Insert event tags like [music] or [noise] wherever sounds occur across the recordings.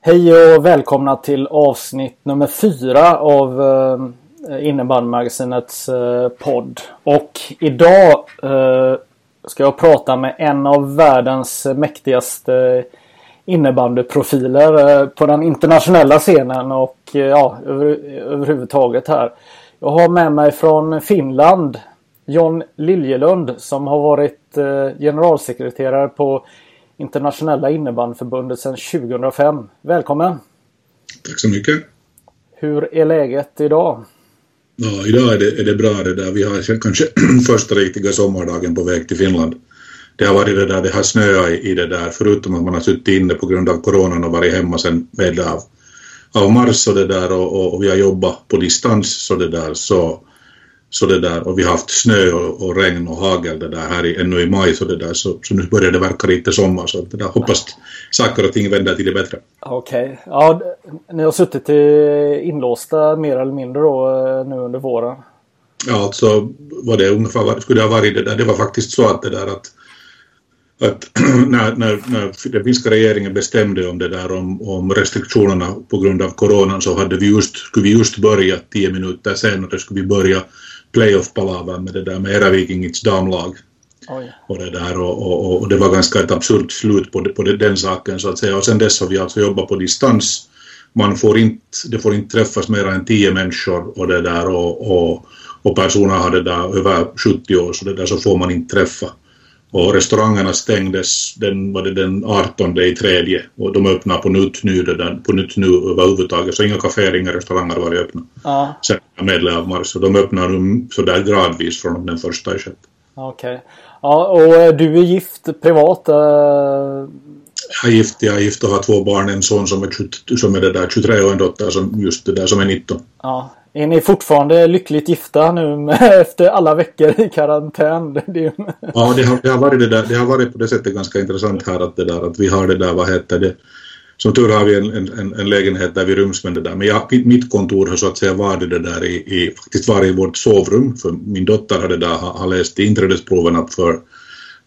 Hej och välkomna till avsnitt nummer fyra av eh, innebandymagasinets eh, podd. Och idag eh, ska jag prata med en av världens mäktigaste eh, innebandyprofiler eh, på den internationella scenen och eh, ja, över, överhuvudtaget här. Jag har med mig från Finland John Liljelund som har varit eh, generalsekreterare på Internationella innebandyförbundet sedan 2005. Välkommen! Tack så mycket! Hur är läget idag? Ja, idag är det, är det bra det där. Vi har kanske [clears throat] första riktiga sommardagen på väg till Finland. Det har varit det där, det har snöat i, i det där, förutom att man har suttit inne på grund av coronan och varit hemma sen med av, av mars och det där och, och, och vi har jobbat på distans så det där så så det där, och vi har haft snö och, och, regn och hagel det där här i, ännu i maj så det där så, så nu börjar det verka lite sommar så det där hoppas saker och ting vänder till det bättre. Okej, okay. ja ni har suttit inlåsta mer eller mindre då eh, nu under våren? Ja alltså vad det ungefär skulle det ha varit det där, det var faktiskt så att det där att att [clears throat] när, när, när den finska regeringen bestämde om det där om, om restriktionerna på grund av coronan så hade vi just, skulle vi just börja tio minuter senare skulle vi börja playoff-palavern med det där med era Vikingits damlag. Oj. Och det, där, och, och, och, det var ganska ett absurt slut på, det, på det, den saken så att säga. Och sen dess har vi alltså jobbat på distans. Man får inte, det får inte träffas mer än tio människor och det där och, och, och personer har det där över 70 år så det där så får man inte träffa. Och restaurangerna stängdes den, var det den 18 i tredje och de öppnar på nytt nu, den, på nytt nu överhuvudtaget så inga kaféer, inga restauranger var öppna. Ja. Sen medlem av mars och de öppnar nu sådär gradvis från den första i sjätte. Okej. Okay. Ja och eh, du är gift privat? Uh... Jag är gift, jag är gift och har två barn, en son som är, 20, som är det där 23 och en dotter som just det där som är 19. Ja, är ni fortfarande lyckligt gifta nu [laughs] efter alla veckor i karantän? Ja, det har, det har, varit det där, det har varit på det sättet ganska intressant här att det där att vi har det där, vad heter det, som tur har vi en, en, en lägenhet där vi ryms med det där, men jag, mitt kontor har så att säga varit det där i, i faktiskt varit i vårt sovrum, för min dotter har det där, har, har läst inträdesproven för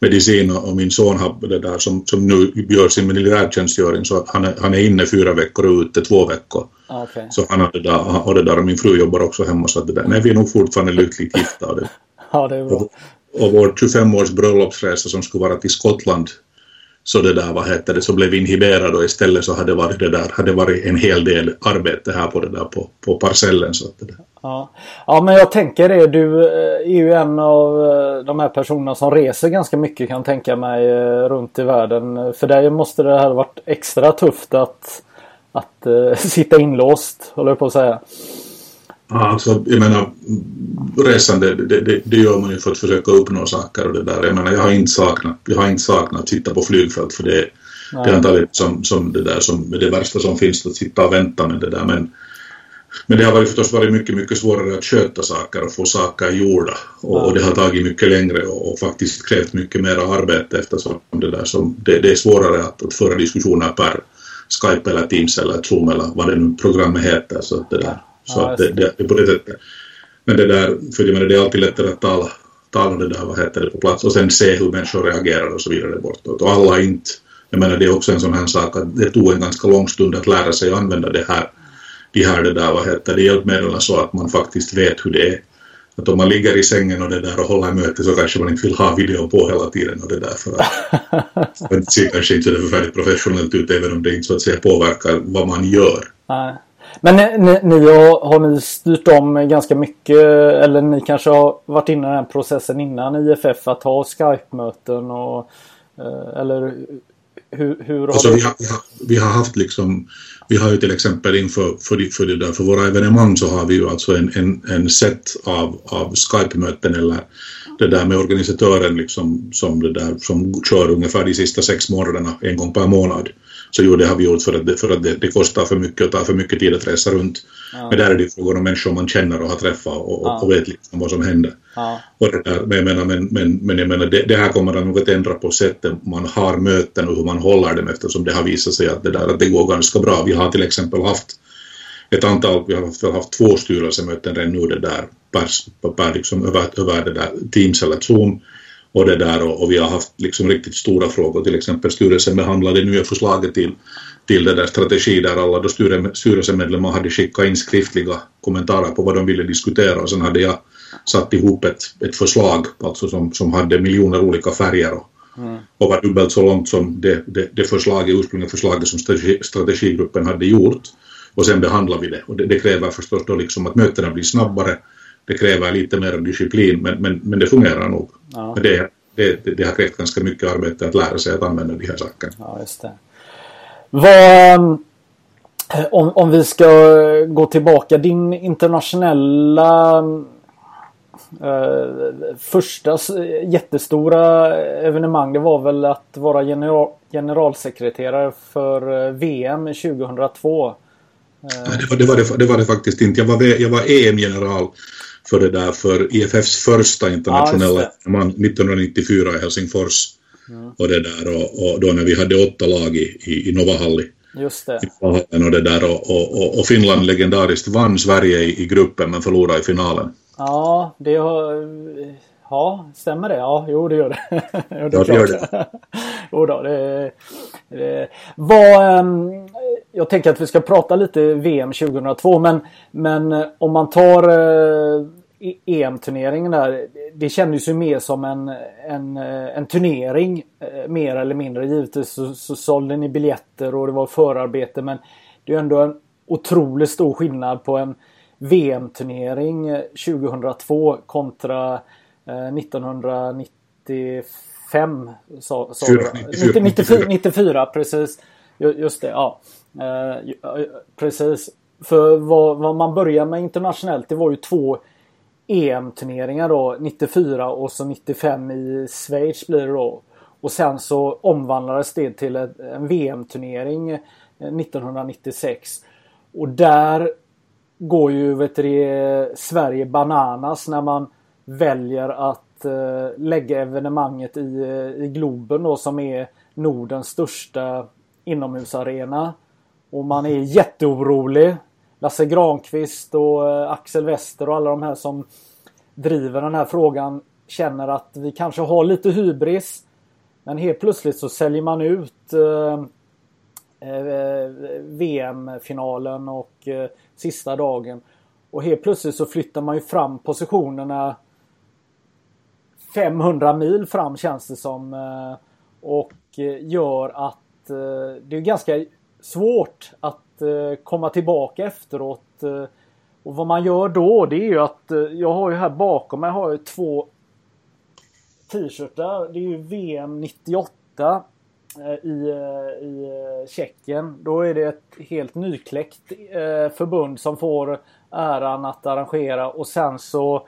medicin och, min son har det där som, som nu gör sin militärtjänstgöring så han är, han är inne fyra veckor och ute två veckor. Okay. Så han har det där och det där och min fru jobbar också hemma så att det där, nej vi är nog fortfarande lyckligt gifta. Och [laughs] det, ja, det är bra. Och, och vår 25-års bröllopsresa som skulle vara till Skottland så det där, vad heter det, så blev inhiberad och istället så hade varit det där, hade varit en hel del arbete här på det där på, på parcellen så att det där. Ja. ja, men jag tänker det. Du eh, är ju en av eh, de här personerna som reser ganska mycket kan tänka mig eh, runt i världen. För dig måste det här varit extra tufft att, att uh, [laughs] sitta inlåst, håller jag på att säga. Alltså, jag menar, resande, det, det, det, gör man ju för att försöka uppnå saker och det där. Jag menar, jag har inte saknat, jag har inte saknat att sitta på flygfält för det, det är antagligen som, som det där som det värsta som finns att sitta och vänta med det där. Men, men det har varit förstås varit mycket, mycket svårare att sköta saker och få saker gjorda. Och, och det har tagit mycket längre och, och, faktiskt krävt mycket mer arbete eftersom det där som, det, det är svårare att, att föra diskussioner per Skype eller Teams eller Zoom eller vad det nu programmet heter. Så det där. Så ja, det, det, det, är på det sättet. Men det där, för jag menar, det är alltid lättare att tala, tala det där, vad heter det, på plats och sen se hur människor reagerar och så vidare bortåt. Och alla inte, jag menar det är också en sån här sak att det tog en ganska lång stund att lära sig använda det här, de här det där, vad heter det, hjälpmedlen så att man faktiskt vet hur det är. Att om man ligger i sängen och det där och håller möte så kanske man inte vill ha video på hela tiden och det där för att [laughs] det ser kanske inte så förfärligt professionellt ut även om det inte så att säga påverkar vad man gör. Men ni, ni har, har, ni styrt om ganska mycket eller ni kanske har varit inne i den processen innan IFF att ha Skype-möten och eh, eller hur, hur alltså, vi, har, vi har haft liksom, vi har ju till exempel inför för, för, det där, för våra evenemang så har vi ju alltså en, en, en set av, av Skype-möten eller det där med organisatören liksom, som, det där, som kör ungefär de sista sex månaderna en gång per månad. Så jo, det har vi gjort för att, det, för att det, det kostar för mycket och tar för mycket tid att resa runt. Ja. Men där är det frågan om människor man känner och har träffat och, ja. och vet liksom vad som händer. Ja. Och det där, men, jag menar, men, men, men jag menar, det, det här kommer att ändra på sättet man har möten och hur man håller dem eftersom det har visat sig att det, där, att det går ganska bra. Vi har till exempel haft ett antal, vi har haft, haft två styrelsemöten redan nu det där per, per liksom över, över det där Teams eller Zoom och det där och, och, vi har haft liksom riktigt stora frågor, till exempel styrelsen behandlade nya förslaget till, till det där strategi där alla då styrelsemedlemmar hade skickat in skriftliga kommentarer på vad de ville diskutera. Och sen hade jag satt ihop ett, ett förslag alltså som, som hade miljoner olika färger och, mm. och var dubbelt så långt som det, det, det förslaget, ursprungliga förslaget som strategi, strategigruppen hade gjort. Och sen behandlar vi det. Och det, det kräver förstås då liksom att mötena blir snabbare det kräver lite mer disciplin men, men, men det fungerar nog. Ja. Men det, det, det, har krävt ganska mycket arbete att lära sig att använda de här sakerna. Ja, just det. Vad, om, om vi ska gå tillbaka, din internationella eh, första jättestora evenemang det var väl att vara general, generalsekreterare för eh, VM 2002. Eh. Det var det, var det, det, var det faktiskt inte. Jag var, jag var EM-general för det där för IFFs första internationella evenemang 1994 i Helsingfors. Mm. Och det där och, och, då när vi hade åtta lag i, i, i Novahalli. Just det. I och det där och, och, och, Finland legendariskt vann Sverige i, i gruppen men förlorade i finalen. Ja, det har... Ja, stämmer det? Ja, jo det gör det. [laughs] jo, det, ja, det gör det. [laughs] jo då, det, det vad, um, jag tänker att vi ska prata lite VM 2002 men, men eh, om man tar uh, EM-turneringen där. Det kändes ju mer som en, en, eh, en turnering uh, mer eller mindre. Givetvis så, så sålde ni biljetter och det var förarbete men det är ändå en otroligt stor skillnad på en VM-turnering 2002 kontra uh, 1995. Så, så, 94, 94, 94 precis. Just det, ja. Eh, precis. För vad, vad, man börjar med internationellt det var ju två EM-turneringar då. 94 och så 95 i Schweiz blir det då. Och sen så omvandlades det till en VM-turnering 1996. Eh, och där går ju vet du, Sverige bananas när man väljer att eh, lägga evenemanget i, eh, i Globen då som är Nordens största inomhusarena. Och man är jätteorolig. Lasse Granqvist och eh, Axel Wester och alla de här som driver den här frågan känner att vi kanske har lite hybris. Men helt plötsligt så säljer man ut eh, eh, VM-finalen och eh, sista dagen. Och helt plötsligt så flyttar man ju fram positionerna 500 mil fram känns det som. Eh, och eh, gör att det är ganska svårt att Eh, komma tillbaka efteråt. Eh, och vad man gör då det är ju att eh, jag har ju här bakom mig har jag två t-shirtar. Det är ju VM 98 i, i Tjeckien. Då är det ett helt nykläckt förbund som får äran att arrangera och sen så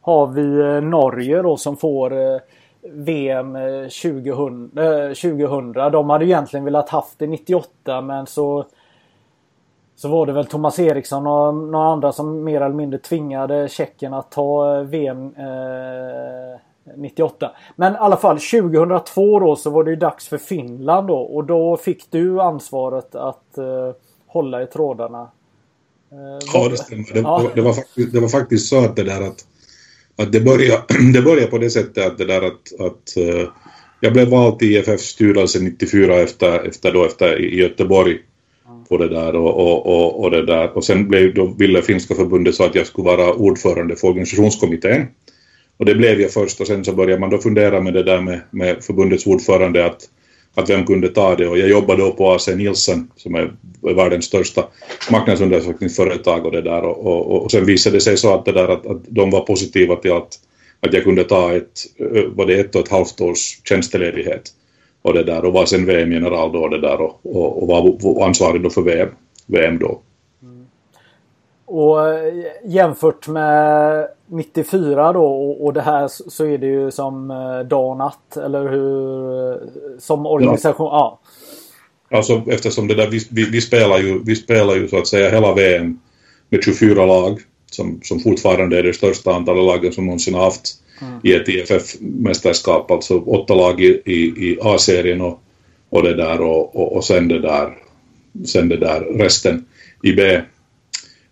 har vi Norge då som får VM 2000, 2000. De hade egentligen velat haft det 98 men så så var det väl Thomas Eriksson och några andra som mer eller mindre tvingade Tjeckien att ta eh, VM eh, 98. Men i alla fall 2002 då så var det ju dags för Finland då och då fick du ansvaret att eh, hålla i trådarna. Eh, ja det stämmer. Det, ja. det, var faktiskt, det var faktiskt så att det där att att det började, [clears throat] det började på det sättet att det där att, att uh, jag blev vald till IFFs styrelse 94 efter, efter, då, efter i Göteborg på det där och, och, och, och, det där. Och sen blev, då ville Finska förbundet så att jag skulle vara ordförande för organisationskommittén. Och det blev jag först och sen så började man då fundera med det där med, med förbundets ordförande att att vem kunde ta det. Och jag jobbade då på AC Nielsen som är världens största marknadsundersökningsföretag och det där. Och, och, och sen visade det sig så att det där att, att de var positiva till att, att jag kunde ta ett, eh, var det ett och ett halvt års tjänstledighet och det där och var sen VM-general då det där och, och, och var ansvarig då för VM, VM då. Mm. Och eh, jämfört med 94 då och, det här så är det ju som eh, dag och natt eller hur? Som organisation, ja. ja. Alltså eftersom det där, vi, vi, vi, spelar ju, vi spelar ju så att säga hela VM med 24 lag som, som fortfarande är det största antalet lagen som någonsin haft mm. i ett IFF-mästerskap, alltså åtta lag i, i, i A-serien och, och det där och, och, och sen det där sen det där resten i B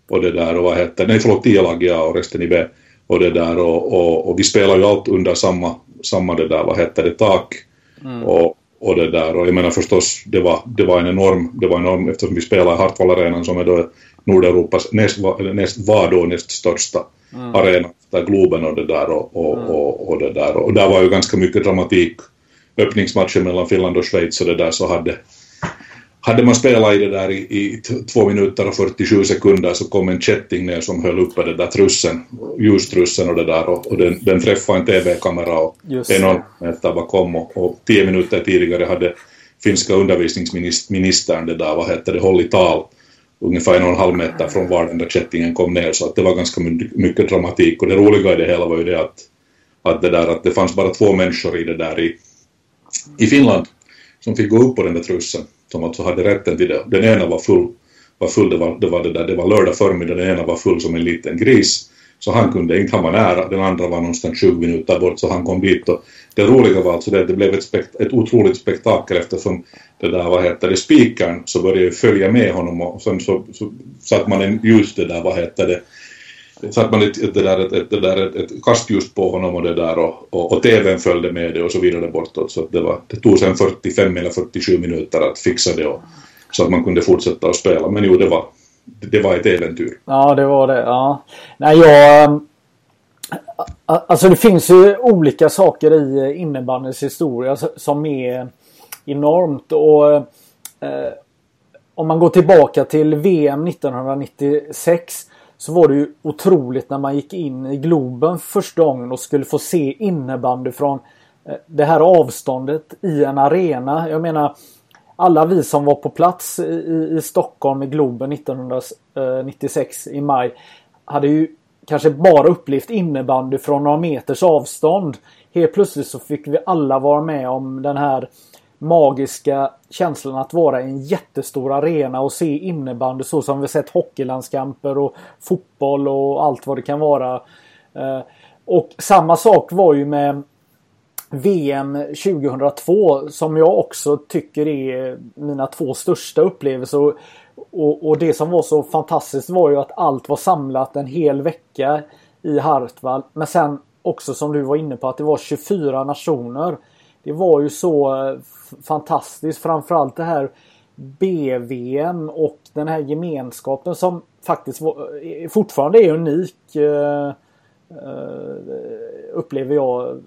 och det där och vad heter nej förlåt tio lag ja och resten i B och det där och, och, och vi spelar ju allt under samma, samma det där vad heter det tak mm. och, och det där och jag menar förstås det var, det var en enorm, det var enorm eftersom vi spelar i Hartwall-arenan som är då Nordeuropas näst, näst, var då näst största mm. arena där Globen och det där och, och, mm. och, och, det där. Och där var ju ganska mycket dramatik. Öppningsmatchen mellan Finland och Schweiz och det där så hade hade man spelat i det där i, i två minuter och 47 sekunder så kom en kätting ner som höll uppe den där trussen, ljustrussen och det där och, och den, den träffade en TV-kamera och en meter bakom och, och tio minuter tidigare hade finska undervisningsministern det där, vad hette det, hållit tal ungefär en och en halv meter från var den där kättingen kom ner. Så att det var ganska mycket dramatik. Och det roliga i det hela var ju det att, att det där att det fanns bara två människor i det där i, i Finland som fick gå upp på den där trussen som alltså hade rätten till det. Den ena var full, var full. Det, var, det, var det, där, det var lördag förmiddag, den ena var full som en liten gris. Så han kunde inte, han var nära, den andra var någonstans 20 minuter bort. Så han kom dit och det roliga var alltså det att det blev ett, spekt, ett otroligt spektakel eftersom det där, vad heter det, spikern så började följa med honom och sen så, så satt man en ljus det där, vad heter det, satt man ett, det där, ett, ett, det där, ett, ett kastljus på honom och det där och, och, och TVn följde med det och så vidare bortåt så det, var, det tog sen 45 eller 47 minuter att fixa det och, så att man kunde fortsätta att spela men jo det var, det var ett äventyr. Ja det var det, ja. Nej jag Alltså det finns ju olika saker i eh, innebandyns historia som är enormt och eh, om man går tillbaka till VM 1996 så var det ju otroligt när man gick in i Globen första gången och skulle få se innebandy från eh, det här avståndet i en arena. Jag menar alla vi som var på plats i, i Stockholm i Globen 1996 eh, i maj hade ju kanske bara upplevt innebandy från några meters avstånd. Helt plötsligt så fick vi alla vara med om den här magiska känslan att vara i en jättestor arena och se innebandy så som vi sett hockeylandskamper och fotboll och allt vad det kan vara. Eh, och samma sak var ju med VM 2002 som jag också tycker är mina två största upplevelser. Och, och, det som var så fantastiskt var ju att allt var samlat en hel vecka i Hartwall. Men sen också som du var inne på att det var 24 nationer. Det var ju så eh, fantastiskt. Framförallt det här BVM och den här gemenskapen som faktiskt var, eh, fortfarande är unik. Eh, eh upplever jag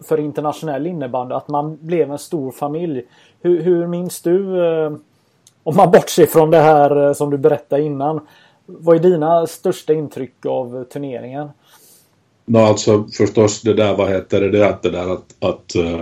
för internationell innebandy. Att man blev en stor familj. Hur, hur minns du om man bortser från det här eh, som du berättade innan. Vad är dina största intryck av turneringen? Ja, alltså förstås det där, vad heter det, det att det där att, att, eh,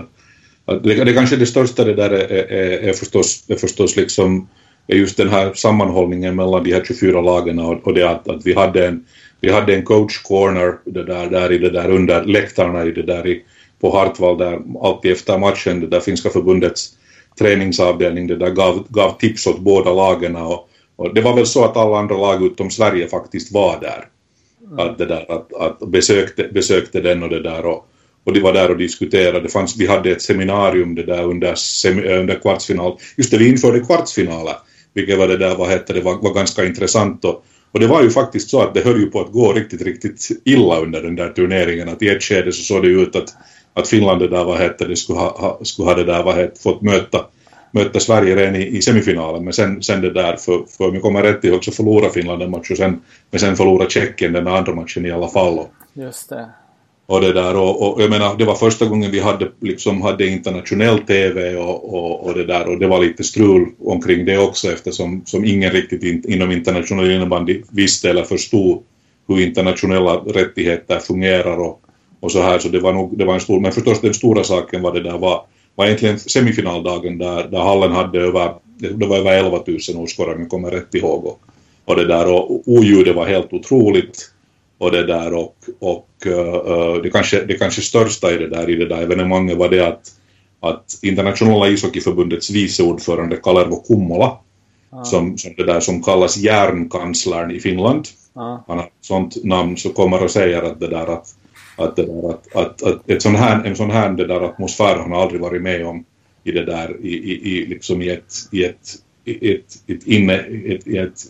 att det, det kanske det största det där är, är, är, förstås, är förstås liksom är just den här sammanhållningen mellan de här 24 lagen och, och det att, att vi hade en vi hade en coach corner det där, där i det där under läktarna i det där i, på Hartwall där alltid efter matchen det där finska förbundets träningsavdelning det där gav, gav tips åt båda lagen och, och, det var väl så att alla andra lag utom Sverige faktiskt var där. Mm. Att, det där, att, att besökte, besökte den och det där och, och de var där och diskuterade. Det fanns, vi hade ett seminarium det där under, semi, under kvartsfinal. Just det, vi införde kvartsfinaler, vilket var det där, vad hette det, var, var ganska intressant och, och det var ju faktiskt så att det höll ju på att gå riktigt, riktigt illa under den där turneringen. Att i ett skede så såg det ut att att Finland det där, vad hette det, skulle ha, ha, skulle ha det där, vad hette, fått möta, möta Sverige redan i, i semifinalen, men sen, sen det där, för, för om jag kommer rätt ihåg så förlorade Finland en match och sen, men sen förlorade Tjeckien den andra matchen i alla fall. Just det. Och det där, och, och, jag menar, det var första gången vi hade, liksom, hade internationell TV och, och, och det där, och det var lite strul omkring det också eftersom som ingen riktigt in, inom internationell innebandy visste eller förstod hur internationella rättigheter fungerar och, och så här, så det var nog, det var en stor, men förstås den stora saken var det där var, var egentligen semifinaldagen där, där hallen hade över, det var över 11 000 åskådare om jag kommer rätt ihåg. Och, och det där och oljudet var helt otroligt och det där och, och uh, det, kanske, det kanske största i det där, i det där evenemanget var det att, att internationella ishockeyförbundets vice ordförande Kalervo Kummola ah. som, som, det där som kallas järnkanslern i Finland ah. han har ett sånt namn så kommer och säger att det där att, att, det där, att, att, att ett sån här, en sån här det där atmosfär har han aldrig varit med om i det där i, i, i, liksom i ett, i ett, i ett, ett, inne, ett, i ett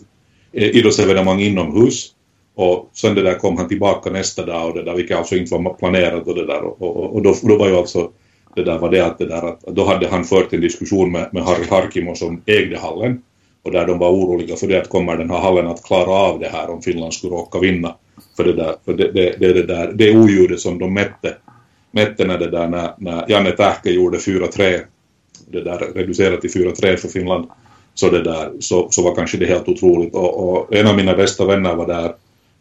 idrottsevenemang inomhus. Och sen det där kom han tillbaka nästa dag och det där, vilket alltså inte var planerat och det där. Och, och, och då, då var ju alltså det där var det att det där att då hade han fört en diskussion med, med Harry Harkimo som ägde hallen. Och där de var oroliga för det att kommer den här hallen att klara av det här om Finland skulle råka vinna för det där, för det, det, det, det där, det oljudet som de mätte mätte när det där när, när Janne Tähkä gjorde 4-3 det där reducerat till 4-3 för Finland. Så det där så, så var kanske det helt otroligt. Och, och en av mina bästa vänner var där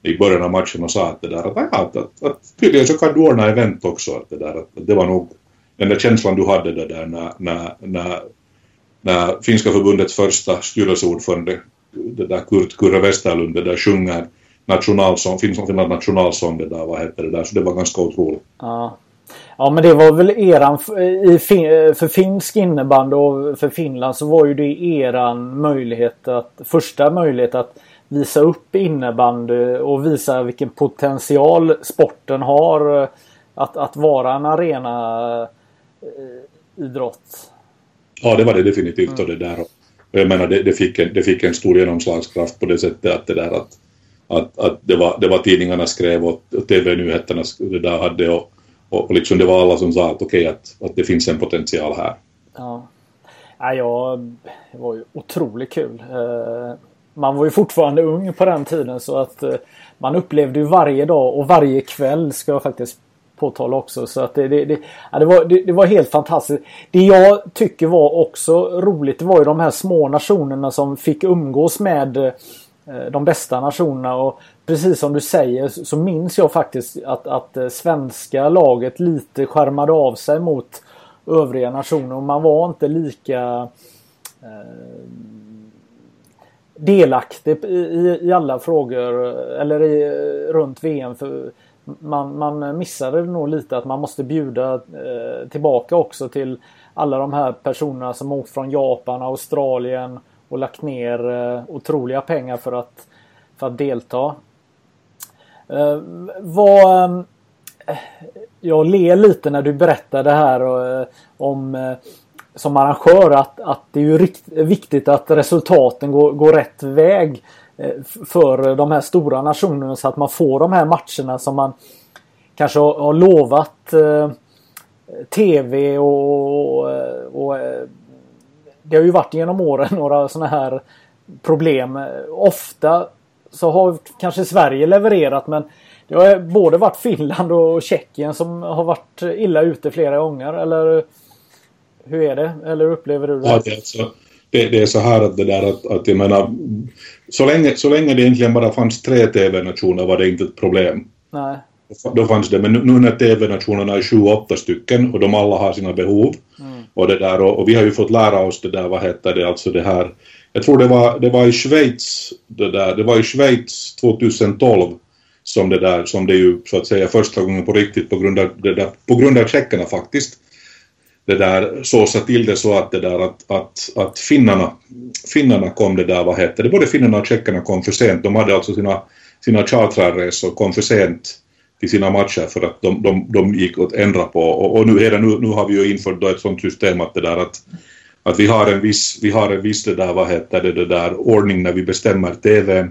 i början av matchen och sa att det där att, att, att, att tydligen så kan du ordna event också att det där att, det var nog den där känslan du hade det där när, när, när, när finska förbundets första styrelseordförande det där Kurt Kurre Westerlund det där sjunger nationalsång, Finlands nationalsång det där, vad heter det där, så det var ganska otroligt. Ja. Ja men det var väl eran, i, för finsk innebandy och för Finland så var ju det eran möjlighet att, första möjlighet att visa upp innebandy och visa vilken potential sporten har eh, att, att vara en arena eh, idrott. Ja det var det definitivt mm. och det där. Och jag menar det, det, fick en, det fick en stor genomslagskraft på det sättet att det där att, att, att det, var, det var tidningarna skrev och, TV-nyheterna det där hade och, och, liksom det var alla som sa att okej okay, att, att det finns en potential här. Ja. Ja, jag, det var ju otroligt kul. Eh, man var ju fortfarande ung på den tiden så att eh, man upplevde ju varje dag och varje kväll ska jag faktiskt påtala också. Så att det, det, det, ja, det, var, det, det, var helt fantastiskt. Det jag tycker var också roligt det var ju de här små nationerna som fick umgås med eh, Eh, de bästa nationerna. Och precis som du säger så minns jag faktiskt att, att eh, svenska laget lite skärmade av sig mot övriga nationer. Och man var inte lika eh, delaktig i, i alla frågor eh, eller i, runt VM. För man, man missade nog lite att man måste bjuda eh, tillbaka också till alla de här personerna som åkt från Japan, Australien och lagt ner eh, otroliga pengar för att, för att delta. Eh, vad, eh, jag ler lite när du berättar det här om som arrangör att, att det är ju rikt, viktigt att resultaten går, går rätt väg för de här stora nationerna så att man får de här matcherna som man kanske har, har lovat eh, TV och, och, och, det har ju varit genom åren några sådana här problem. Ofta så har kanske Sverige levererat men det har både varit Finland och Tjeckien som har varit illa ute flera gånger. Eller hur är det? Eller upplever du det? Ja, det, är alltså, det, det, är så här att det där att, att jag menar, så länge, så länge det egentligen bara fanns tre TV-nationer var det inte ett problem. Nej. Då fanns det, men nu, nu när TV-nationerna är sju, åtta stycken och de alla har sina behov mm. och det där och, och, vi har ju fått lära oss det där, vad heter det, alltså det här jag tror det var, det var i Schweiz det där, det var i Schweiz 2012 som det där, som det ju så att säga första gången på riktigt på grund av, det där, på grund av tjeckerna faktiskt det där såsa till det så att det där att, att, att finnarna, finnarna kom det där, vad heter det, både finnarna och tjeckerna kom för sent. De hade alltså sina, sina charterresor, kom för sent till sina matcher för att de, de, de gick att ändra på. Och, och nu, redan nu, nu har vi ju infört då ett sånt system att det där att, att vi har en viss, vi har en viss det där, vad heter det, det där ordning när vi bestämmer TV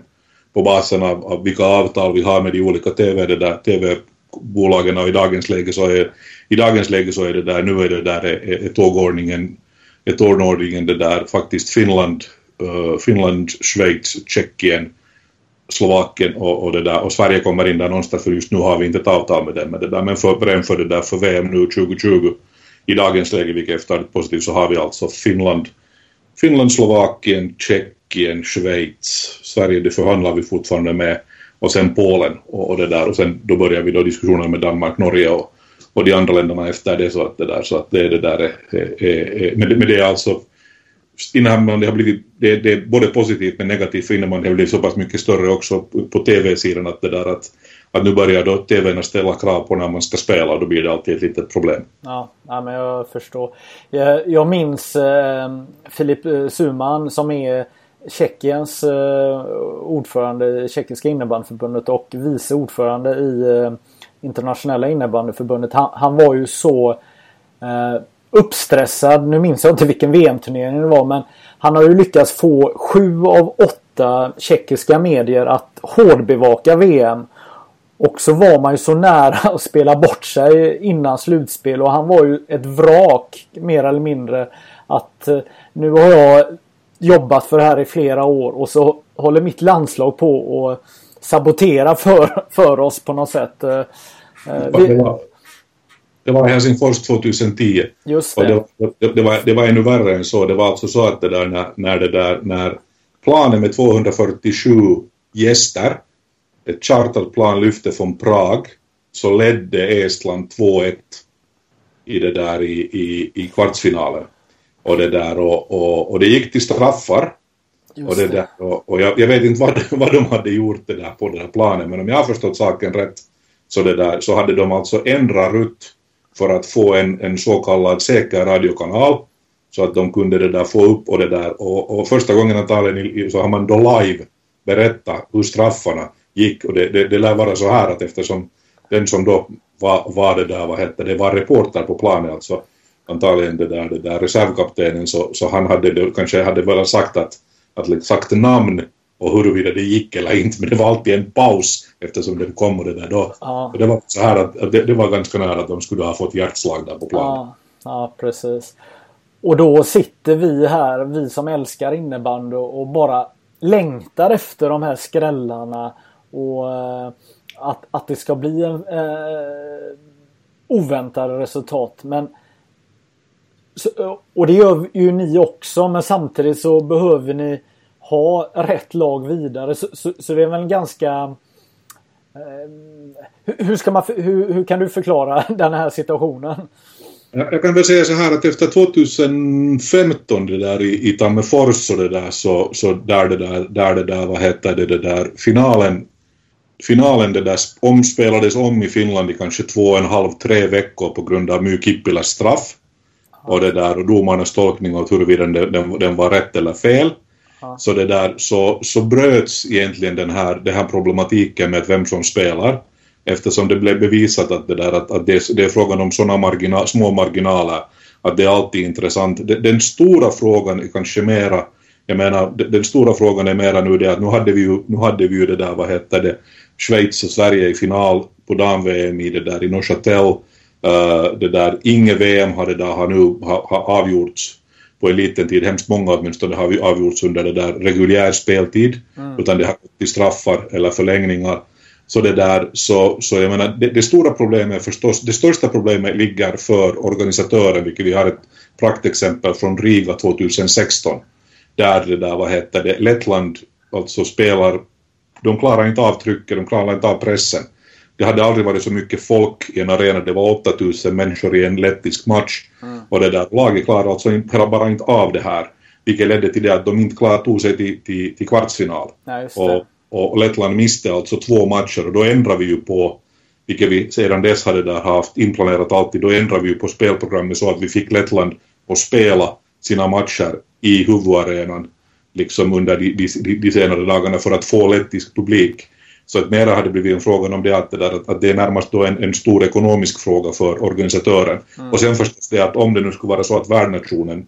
på basen av, av vilka avtal vi har med de olika TV, det där, TV-bolagen och i dagens läge så är i dagens läge så är det där, nu är det där är, är tågordningen, är tågordningen det där faktiskt Finland, uh, Finland, Schweiz, Tjeckien, Slovakien och, och, det där. Och Sverige kommer in där någonstans för just nu har vi inte ett avtal med dem med det där. Men för, för det där för VM nu 2020 i dagens läge vilket är starkt positivt så har vi alltså Finland, Finland, Slovakien, Tjeckien, Schweiz, Sverige det förhandlar vi fortfarande med. Och sen Polen och, och det där. Och sen då börjar vi då diskussioner med Danmark, Norge och och de andra länderna efter det så att det där, så att det, är det där är, är, är, men, det, men det är alltså innebandy har blivit, det, det är både positivt men negativt för innebandy har blivit så pass mycket större också på tv-sidan att det där att, att nu börjar då tvn ställa krav på när man ska spela och då blir det alltid ett litet problem. Ja, ja men jag förstår. Jag, jag minns eh, Filip eh, Suman som är Tjeckiens eh, ordförande i Tjeckiska innebandyförbundet och vice ordförande i eh, internationella innebandyförbundet. Han, han var ju så eh, uppstressad. Nu minns jag inte vilken VM-turnering det var men han har ju lyckats få sju av åtta tjeckiska medier att hårdbevaka VM. Och så var man ju så nära att spela bort sig innan slutspel och han var ju ett vrak mer eller mindre. Att eh, nu har jag jobbat för det här i flera år och så håller mitt landslag på att sabotera för, för oss på något sätt. Eh, eh, vi, det var Helsingfors 2010. Just det. Och det, det, det, var, det var ännu värre än så. Det var alltså så att det där när, när, det där, när planen med 247 gäster, ett chartrat plan lyfte från Prag, så ledde Estland 2-1 i det där i, i, i kvartsfinalen. Och det där och, och, och det gick till straffar. Just och det. Där, och, och jag, jag, vet inte vad, [laughs] vad de hade gjort det där på den här planen men om jag har förstått saken rätt så, det där, så hade de alltså ändrat rutt för att få en, en så kallad säker radiokanal så att de kunde det där få upp och det där. Och, och första gången antagligen så har man då live berättat hur straffarna gick. Och det, det, det lär vara så här att eftersom den som då var, var det där, vad hette det, var reporter på planen alltså antagligen det där, det där reservkaptenen så, så han hade kanske hade väl sagt att, att sagt namn och huruvida det gick eller inte, men det var alltid en paus eftersom den kom och det där då. Ja. det var så här att, det, det, var ganska nära att de skulle ha fått hjärtslag där på planen. Ja, ja, precis. Och då sitter vi här, vi som älskar innebandy och bara längtar efter de här skrällarna och uh, att, att det ska bli en uh, oväntade resultat. Men så, och det gör ju ni också men samtidigt så behöver ni ha rätt lag vidare. Så, så, så det är väl ganska... Eh, hur, ska man, hur, hur kan du förklara [laughs] den här situationen? Jag kan väl säga så här att efter 2015 det där i, i Tammerfors och det där så, så där det där, där det där, vad heter det, det där finalen finalen det där omspelades om i Finland i kanske två och en halv, tre veckor på grund av My Kippilas straff och det där och domarnas tolkning av huruvida den, den, den var rätt eller fel. Så, det där, så, så bröts egentligen den här, den här problematiken med vem som spelar eftersom det blev bevisat att det, där, att, att det, det är frågan om sådana marginal, små marginaler att det är alltid intressant. Den, den stora frågan är kanske mera jag menar, den stora frågan är mera nu det att nu hade vi ju, nu hade vi ju det där, vad hette det, Schweiz och Sverige i final på dam-VM i det där i Neuchâtel. Uh, det där, inget VM har det där har nu har, har avgjorts på en liten tid. Hemskt många åtminstone har avgjorts under det där reguljär speltid. Mm. Utan det har gått till straffar eller förlängningar. Så det där, så, så jag menar, det, det, stora problemet förstås, det största problemet ligger för organisatören, vilket vi har ett praktexempel från Riga 2016. Där det där, vad heter det, Lettland alltså spelar, de klarar inte av trycket, de klarar inte av pressen. Det hade aldrig varit så mycket folk i en arena, det var 8000 människor i en lettisk match. Mm. Och det där laget klarade alltså inte, bara inte av det här. Vilket ledde till det att de inte klarade tog sig till, till, till kvartsfinal. Ja, och, och Lettland miste alltså två matcher och då ändrade vi ju på vilket vi sedan dess hade där haft inplanerat alltid, då ändrade vi ju på spelprogrammet så att vi fick Lettland att spela sina matcher i huvudarenan liksom under de, de, de senare dagarna för att få lettisk publik. Så att mera hade blivit en fråga om det att det, där, att det är närmast då en, en stor ekonomisk fråga för organisatören. Mm. Och sen förstås det att om det nu skulle vara så att värdnationen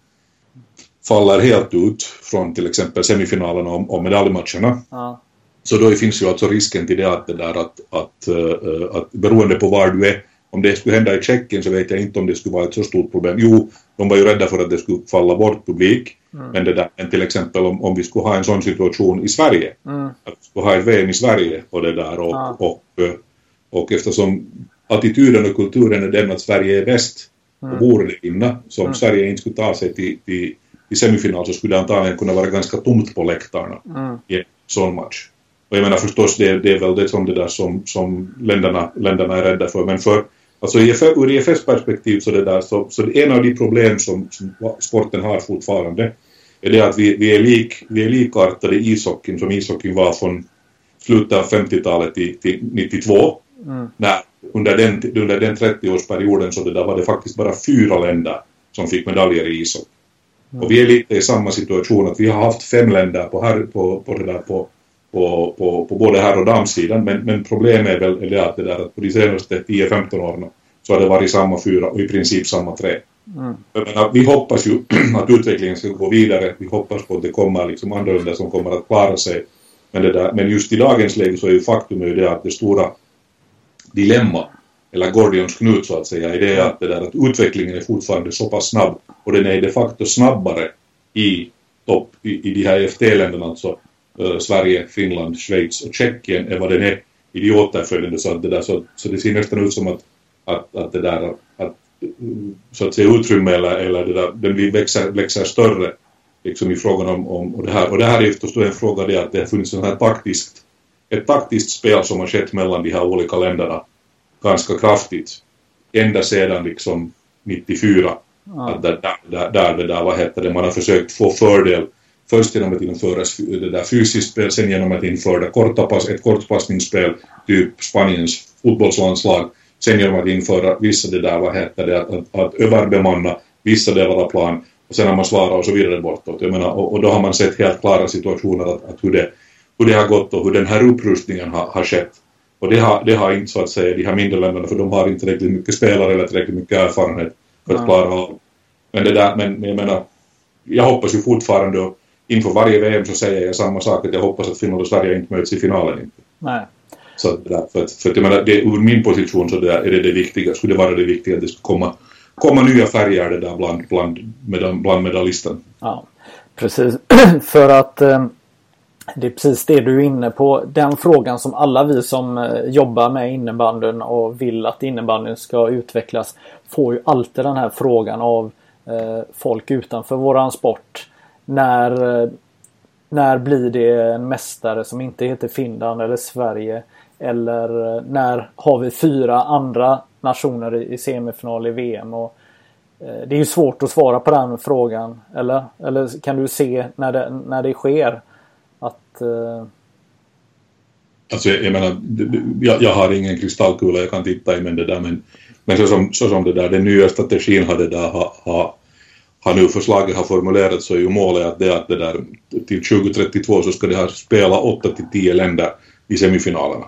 faller helt ut från till exempel semifinalerna och, och medaljmatcherna. Ja. Så då finns ju alltså risken till det att, det där att, att, uh, att beroende på var du är om det skulle hända i Tjeckien så vet jag inte om det skulle vara ett så stort problem. Jo, de var ju rädda för att det skulle falla bort publik. Mm. Men det där, men till exempel om, om vi skulle ha en sån situation i Sverige, mm. att vi skulle ha ett VM i Sverige och det där och, ja. och, och, och eftersom attityden och kulturen är den att Sverige är bäst mm. och borde vinna, så om mm. Sverige inte skulle ta sig till, till, till semifinal så skulle det antagligen kunna vara ganska tomt på läktarna mm. i en sån match. Och jag menar förstås det, det är väl det som det där som, som länderna, länderna är rädda för, men för Alltså ur IFS perspektiv så, det där, så, så en av de problem som, som sporten har fortfarande är det att vi, vi, är, lik, vi är likartade i ishockeyn som ishockeyn var från slutet av 50-talet till, till 92. Mm. När, under den, under den 30-årsperioden så det där var det faktiskt bara fyra länder som fick medaljer i ishockey. Mm. Och vi är lite i samma situation att vi har haft fem länder på, här, på, på, det där, på, på, på, på både här och damsidan men, men problemet är väl det att, det där, att på de senaste 10-15 åren så har det varit samma fyra och i princip samma tre. Mm. Menar, vi hoppas ju [clears throat] att utvecklingen ska gå vidare. Vi hoppas på att det kommer liksom andra länder som kommer att klara sig. Men, det där, men just i dagens läge så är ju faktum är det att det stora dilemma eller Gordions knut så att säga, är det att, det där, att utvecklingen är fortfarande så pass snabb och den är de facto snabbare i topp i, i de här EFT-länderna, alltså Sverige, Finland, Schweiz och Tjeckien än vad den är. I de återföljande så att det där så, så det ser nästan ut som att, att, att det där att så att säga utrymme eller, eller det där, den blir, växer, växer större liksom i frågan om, om och det här. Och det här är förstås en fråga det att det har funnits en här taktiskt ett taktiskt spel som har skett mellan de här olika länderna ganska kraftigt ända sedan liksom 94 ja. att där, där, där där, vad heter det, man har försökt få fördel först genom att införa det där fysiskt spel, sen genom att införa korta pass, ett kortpassningsspel, typ Spaniens fotbollslandslag, sen genom att införa vissa det där, vad heter det, att, att, att överbemanna vissa delar av plan och sen har man svarat och så vidare bortåt. Jag menar, och, och då har man sett helt klara situationer att, att hur, det, hur det har gått och hur den här upprustningen har, har skett. Och det har, det har inte så att säga de här mindre länderna för de har inte tillräckligt mycket spelare eller tillräckligt mycket erfarenhet för att klara av. Men det där, men, men jag menar, jag hoppas ju fortfarande och inför varje VM så säger jag samma sak att jag hoppas att Finland och Sverige inte möts i finalen inte. Nej. Så där, för att, för att jag menar, det, ur min position så där är det det viktiga, skulle det vara det viktiga att det ska komma, komma nya färger det där bland, bland, bland, bland medalisten. Ja, precis. [clears throat] för att eh, det är precis det du är inne på. Den frågan som alla vi som eh, jobbar med innebandyn och vill att innebandyn ska utvecklas får ju alltid den här frågan av eh, folk utanför våran sport. När, eh, när blir det en mästare som inte heter Finland eller Sverige? Eller eh, när har vi fyra andra nationer i semifinal i VM? Och, eh, det är ju svårt att svara på den frågan. Eller, eller kan du se när det, när det sker? Att... Uh... Alltså jag, jag menar, jag, jag, har ingen kristallkula jag kan titta i men det där men, men så, som, så som det där, den nya strategin har det där har, har, har nu förslaget har formulerats så är ju målet att det att det där till 2032 så ska det ha spela 8 till 10 länder i semifinalerna.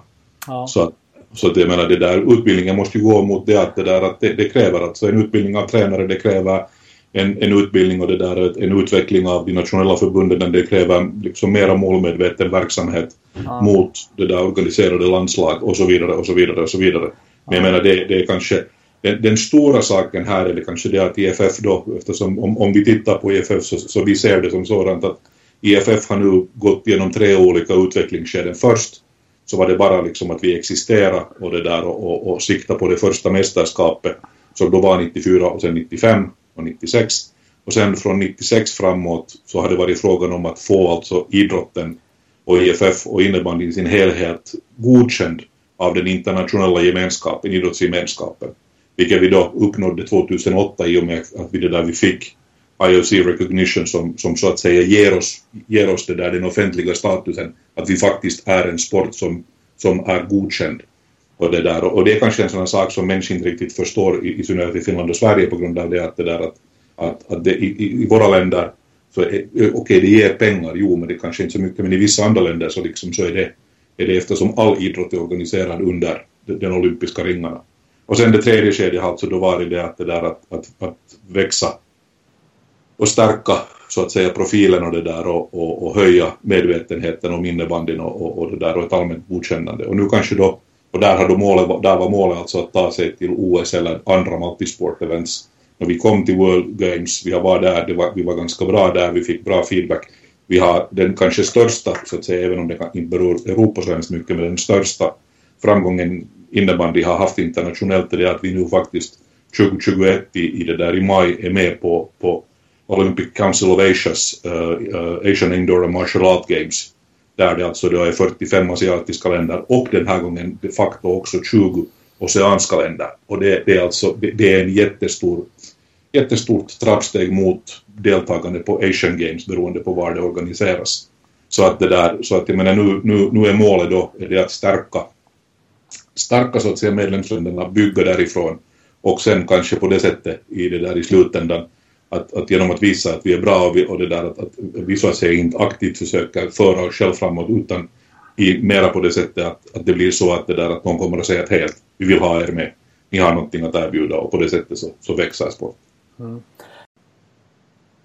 Ja. Så, så att jag menar det där utbildningen måste ju gå mot det att det där att det, det kräver alltså en utbildning av tränare, det kräver en, en utbildning och det där en utveckling av de nationella förbunden, det kräver liksom mera målmedveten verksamhet ja. mot det där organiserade landslag och så vidare och så vidare och så vidare. Men jag menar det, det är kanske den, den, stora saken här är det kanske det att IFF då, eftersom om, om vi tittar på IFF så, så vi ser det som sådant att IFF har nu gått genom tre olika utvecklingsskeden. Först så var det bara liksom att vi existerade och det där och, och, och sikta på det första mästerskapet som då var 94 och sen 95 och 96. Och sen från 96 framåt så har det varit frågan om att få alltså idrotten och IFF och innebandyn i sin helhet godkänd av den internationella gemenskapen, idrottsgemenskapen. Vilket vi då uppnådde 2008 i och med att vi det där vi fick IOC recognition som, som så att säga ger oss, ger oss det där den offentliga statusen att vi faktiskt är en sport som, som är godkänd. Och det, där, och det är kanske en sån sak som människor inte riktigt förstår i, i synnerhet i Finland och Sverige på grund av det att det där att, att, att det, i, i våra länder så okej okay, det ger pengar, jo men det kanske inte så mycket men i vissa andra länder så liksom så är det, är det eftersom all idrott är organiserad under den olympiska ringarna. Och sen det tredje skedet har alltså då varit det att det där att, att, att växa och stärka så att säga profilen och det där och, och, och höja medvetenheten om innebandyn och, och, och det där och ett allmänt godkännande. Och nu kanske då, och där, har då målet, där var målet alltså att ta sig till OS eller andra multisport-events. När vi kom till World Games, vi var där, det var, vi var ganska bra där, vi fick bra feedback. Vi har den kanske största, så att säga, även om det inte beror Europa så hemskt mycket, men den största framgången innebandy har haft internationellt är det att vi nu faktiskt 2021 i, i det där i maj är med på, på Olympic Council of Asias uh, uh, Asian Indoor and Martial Art Games där det alltså då är 45 asiatiska länder och den här gången de facto också 20 oceanska länder. Och det, det är alltså det är en jättestor, jättestort trappsteg mot deltagande på Asian Games beroende på var det organiseras. Så att det där, så att jag menar nu, nu, nu är målet då är det att stärka, starka så att säga medlemsländerna, bygga därifrån och sen kanske på det sättet i det där i slutändan att, att genom att visa att vi är bra och, vi, och det där att, att vi så att säga inte aktivt försöker föra oss själv framåt utan i, mera på det sättet att, att det blir så att det där att någon kommer att säga att helt vi vill ha er med, ni har någonting att erbjuda och på det sättet så, så växer sport. Mm.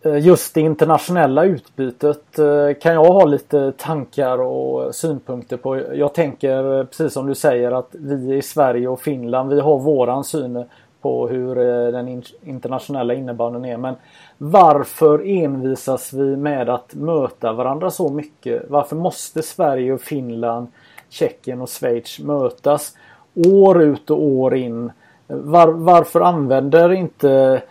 Eh, just det internationella utbytet eh, kan jag ha lite tankar och synpunkter på. Jag tänker eh, precis som du säger att vi i Sverige och Finland vi har våran syn på hur den internationella innebandyn är. Men varför envisas vi med att möta varandra så mycket? Varför måste Sverige och Finland, Tjeckien och Schweiz mötas år ut och år in? Var, varför använder inte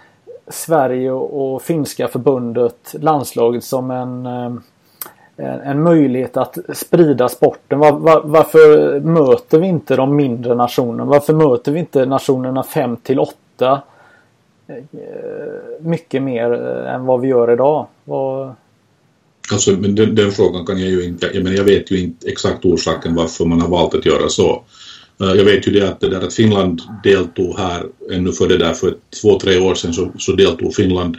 Sverige och finska förbundet landslaget som eh, en, en, möjlighet att sprida sporten? Var, var, varför möter vi inte de mindre nationerna? Varför möter vi inte nationerna 5 till 8 eh, mycket mer eh, än vad vi gör idag? Vad... Alltså, men den, den, frågan kan jag ju inte, jag, menar, jag vet ju inte exakt orsaken varför man har valt att göra så. Uh, jag vet ju det att, det där att Finland deltog här ännu för det där för två, tre år sedan så, så deltog Finland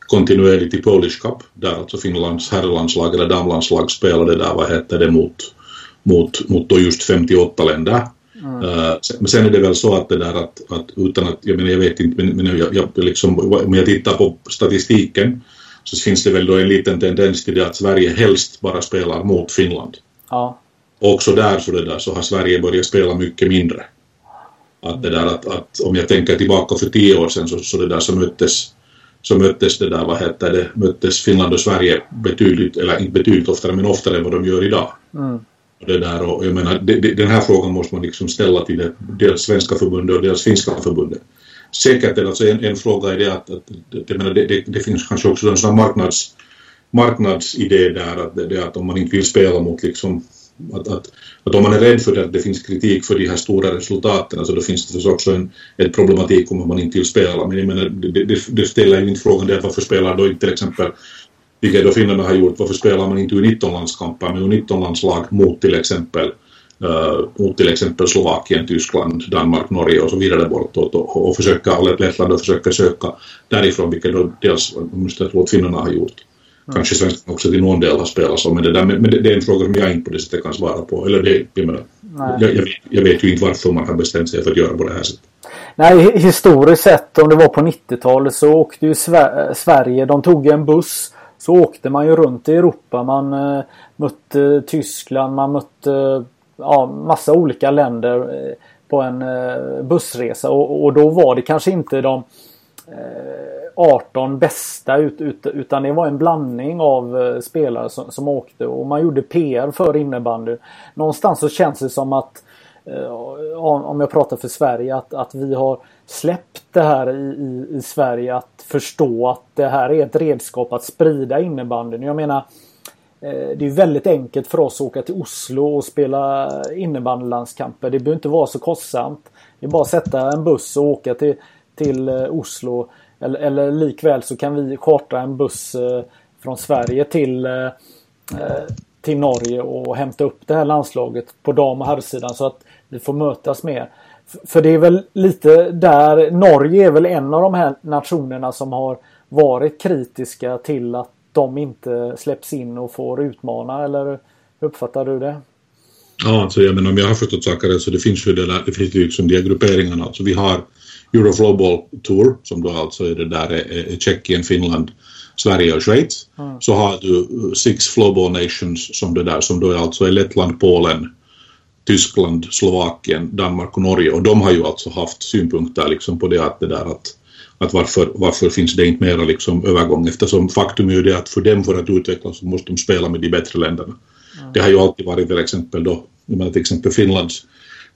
kontinuerligt i Polish Cup där alltså Finlands herrlandslag eller damlandslag spelade där, vad heter det, mot, mot, mot då just 58 länder. Mm. Uh, men sen är det väl så att det där att, att utan att, jag menar jag vet inte, men, men jag, jag liksom, om jag tittar på statistiken så finns det väl då en liten tendens till det att Sverige helst bara spelar mot Finland. Ja. Och också där så, det där, så har Sverige börjat spela mycket mindre. Att det där att, att om jag tänker tillbaka för tio år sedan så, så det där så möttes så möttes det där, vad heter det, möttes Finland och Sverige betydligt, eller inte betydligt oftare, men oftare än vad de gör idag. Mm. Och det där, och jag menar, det, det, den här frågan måste man liksom ställa till det, dels svenska förbundet och dels finska förbundet. Säkert är alltså en, en fråga i det att, att jag menar, det, det, det finns kanske också en sån marknads, marknadsidé där, att, det, att om man inte vill spela mot liksom att, att, att om man är rädd för att det finns kritik för de här stora resultaten så då finns det förstås också en, en problematik om man inte vill spela. Men jag menar, det, det, det ställer ju inte frågan det varför spelar då inte till exempel vilket då finnarna har gjort, varför spelar man inte U19-landskamper med U19-landslag mot till exempel uh, mot till exempel Slovakien, Tyskland, Danmark, Norge och så vidare bortåt och, och försöka, och Lettland och försöka söka därifrån, vilket då dels, måste jag tror att finnarna har gjort. Mm. Kanske svenskarna också till någon del har spelat så, men det, där, men det, det är en fråga som jag inte på det sättet kan svara på. Eller det, jag, menar, jag, jag, jag, vet ju inte varför man har bestämt sig för att göra på det här sättet. Nej, historiskt sett om det var på 90-talet så åkte ju Sverige, de tog en buss så åkte man ju runt i Europa. Man uh, mötte Tyskland, man mötte ja, massa olika länder uh, på en uh, bussresa och, och, då var det kanske inte de Eh, 18 bästa ut, ut, utan det var en blandning av eh, spelare som, som åkte och man gjorde PR för innebandy. Någonstans så känns det som att eh, om jag pratar för Sverige att, att vi har släppt det här i, i, i Sverige att förstå att det här är ett redskap att sprida innebandyn. Jag menar det är väldigt enkelt för oss att åka till Oslo och spela innebandylandskamper. Det behöver inte vara så kostsamt. Det är bara att sätta en buss och åka till, till eh, Oslo eller, eller likväl så kan vi chartra en buss eh, från Sverige till, eh, till Norge och hämta upp det här landslaget på dam och herrsidan så att vi får mötas mer. För det är väl lite där, Norge är väl en av de här nationerna som har varit kritiska till att de inte släpps in och får utmana eller hur uppfattar du det? Ja, alltså jag menar om jag har förstått saker rätt så det finns ju det det finns ju liksom de grupperingarna, alltså vi har Euroflowball Tour som då alltså är det där är, Tjeckien, Finland, Sverige och Schweiz. Mm. Så har du uh, Six Flowball Nations som det där som då är alltså är Lettland, Polen, Tyskland, Slovakien, Danmark och Norge och de har ju alltså haft synpunkter liksom på det att det där att att varför, varför finns det inte mera liksom övergång eftersom faktum är ju det att för dem för att utvecklas så måste de spela med de bättre länderna. Mm. Det har ju alltid varit till exempel då, jag menar till exempel Finlands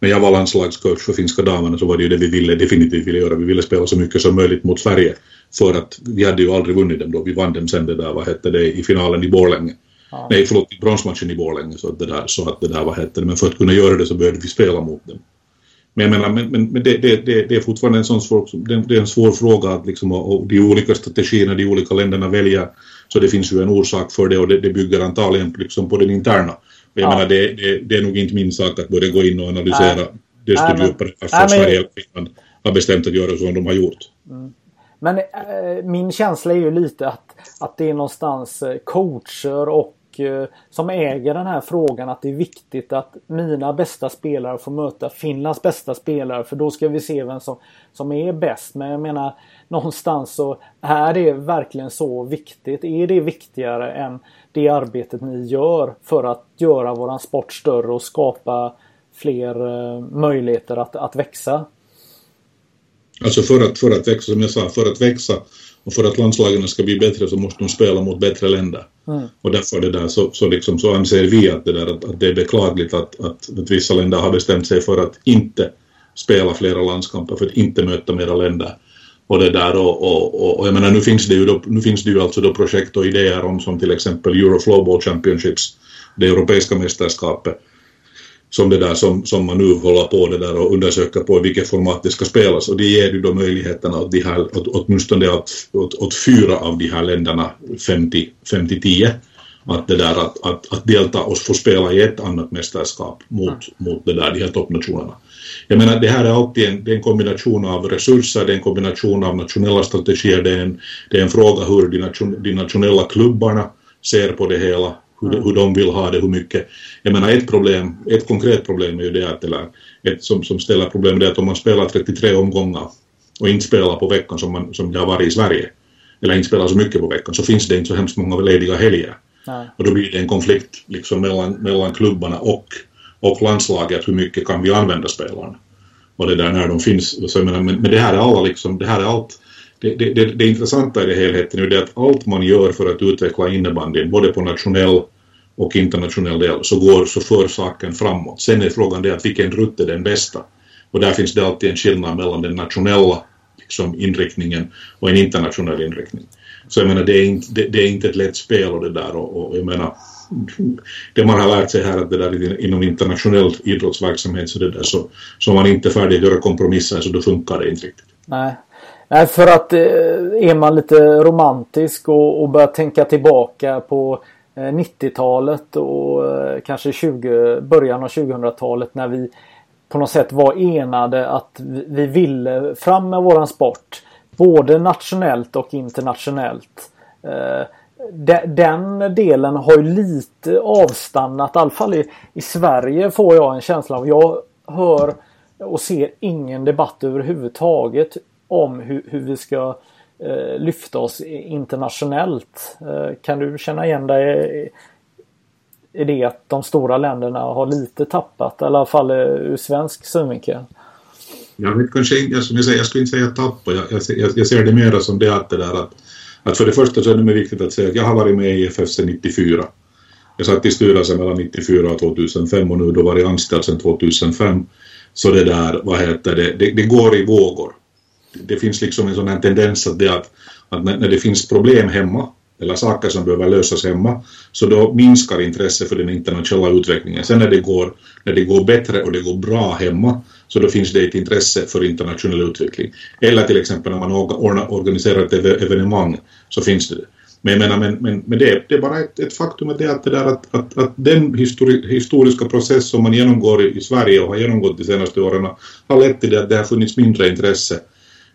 när jag var landslagscoach för finska damerna så var det ju det vi ville definitivt ville göra. Vi ville spela så mycket som möjligt mot Sverige. För att vi hade ju aldrig vunnit dem då. Vi vann dem sen det där, vad hette det, i finalen i Borlänge. Ja. Nej, förlåt, i bronsmatchen i Borlänge. Så att det där, så att det där, vad hette det, men för att kunna göra det så behövde vi spela mot dem. Men jag menar, men, men, men det, det, det, det, är fortfarande en sån svår, det, är en svår fråga att liksom, och de olika strategierna de olika länderna väljer. Så det finns ju en orsak för det och det, det bygger antagligen liksom på den interna. Jag ja. menar, det, det, det, är nog inte min sak att börja gå in och analysera Nej. desto djupare varför Sverige och Finland har bestämt att göra som de har gjort. Mm. Men äh, min känsla är ju lite att, att det är någonstans eh, coacher och Eh, som äger den här frågan att det är viktigt att mina bästa spelare får möta Finlands bästa spelare för då ska vi se vem som, som är bäst. Men jag menar någonstans så är det verkligen så viktigt. Är det viktigare än det arbetet ni gör för att göra våran sport större och skapa fler eh, möjligheter att, att växa? Alltså för att, för att växa, som jag sa, för att växa och för att landslagen ska bli bättre så måste de spela mot bättre länder. Mm. Och därför det där, så, så, liksom, så anser vi att det, där, att, att det är beklagligt att, att, att, vissa länder har bestämt sig för att inte spela flera landskamper, för att inte möta mera länder. Och det där och, och, och, jag menar nu finns det ju då, nu finns det ju alltså då projekt och idéer om som till exempel Euroflowball Championships, det europeiska mästerskapet som det där som, som man nu håller på det där och undersöker på i vilket format det ska spelas och det ger ju då möjligheterna åt, de här, åt, åtminstone åt, åt, åt fyra av de här länderna 50-10 att, det där, att, att, att delta och få spela i ett annat mästerskap mot, mot det där, de här toppnationerna. Jag menar det här är alltid en, det är en kombination av resurser, det är en kombination av nationella strategier, det är en, det är en fråga hur de, nation, de nationella klubbarna ser på det hela hur, de, hur de vill ha det, hur mycket. Jag menar ett problem, ett konkret problem är ju det att, eller ett som, som ställer problem är att om man spelar 33 omgångar och inte spelar på veckan som, man, som det har varit i Sverige, eller inte spelar så mycket på veckan, så finns det inte så hemskt många lediga helger. Nej. Och då blir det en konflikt liksom mellan, mellan klubbarna och, och landslaget, hur mycket kan vi använda spelarna? Och det där när de finns, så jag menar, men, men det här är alla liksom, det här är allt det, det, det, det intressanta i det helheten är det att allt man gör för att utveckla innebandyn, både på nationell och internationell del, så går så för saken framåt. Sen är frågan det att vilken rutt är den bästa? Och där finns det alltid en skillnad mellan den nationella liksom, inriktningen och en internationell inriktning. Så jag menar, det är inte, det, det är inte ett lätt spel och det där och, och, jag menar, det man har lärt sig här att det där inom internationell idrottsverksamhet så det där så, så man inte är färdig att göra kompromisser så då funkar det inte riktigt. Nej, Nej, för att eh, är man lite romantisk och, och börjar tänka tillbaka på eh, 90-talet och eh, kanske 20, början av 2000-talet när vi på något sätt var enade att vi ville fram med våran sport. Både nationellt och internationellt. Den delen har ju lite avstannat. I alla fall i, i Sverige får jag en känsla av. Jag hör och ser ingen debatt överhuvudtaget om hur, hur vi ska eh, lyfta oss internationellt. Eh, kan du känna igen dig i det att de stora länderna har lite tappat, i alla fall eh, ur svensk synvinkel? Jag vet kanske inte, som jag, säger, jag skulle inte säga tappa, jag, jag, jag ser det mer som det att det där att, att för det första så är det viktigt att säga att jag har varit med i IFF sedan 94. Jag satt i styrelsen mellan 94 och 2005 och nu då varit anställd sedan 2005. Så det där, vad heter det, det, det går i vågor det finns liksom en sån här tendens att, det att, att när, när det finns problem hemma eller saker som behöver lösas hemma, så då minskar intresset för den internationella utvecklingen. Sen när det, går, när det går bättre och det går bra hemma, så då finns det ett intresse för internationell utveckling. Eller till exempel när man organiserar ett evenemang, så finns det men jag menar, men, men, men det, det är bara ett, ett faktum att, det, att, det där, att, att, att den histori, historiska process som man genomgår i, i Sverige och har genomgått de senaste åren har lett till det att det har funnits mindre intresse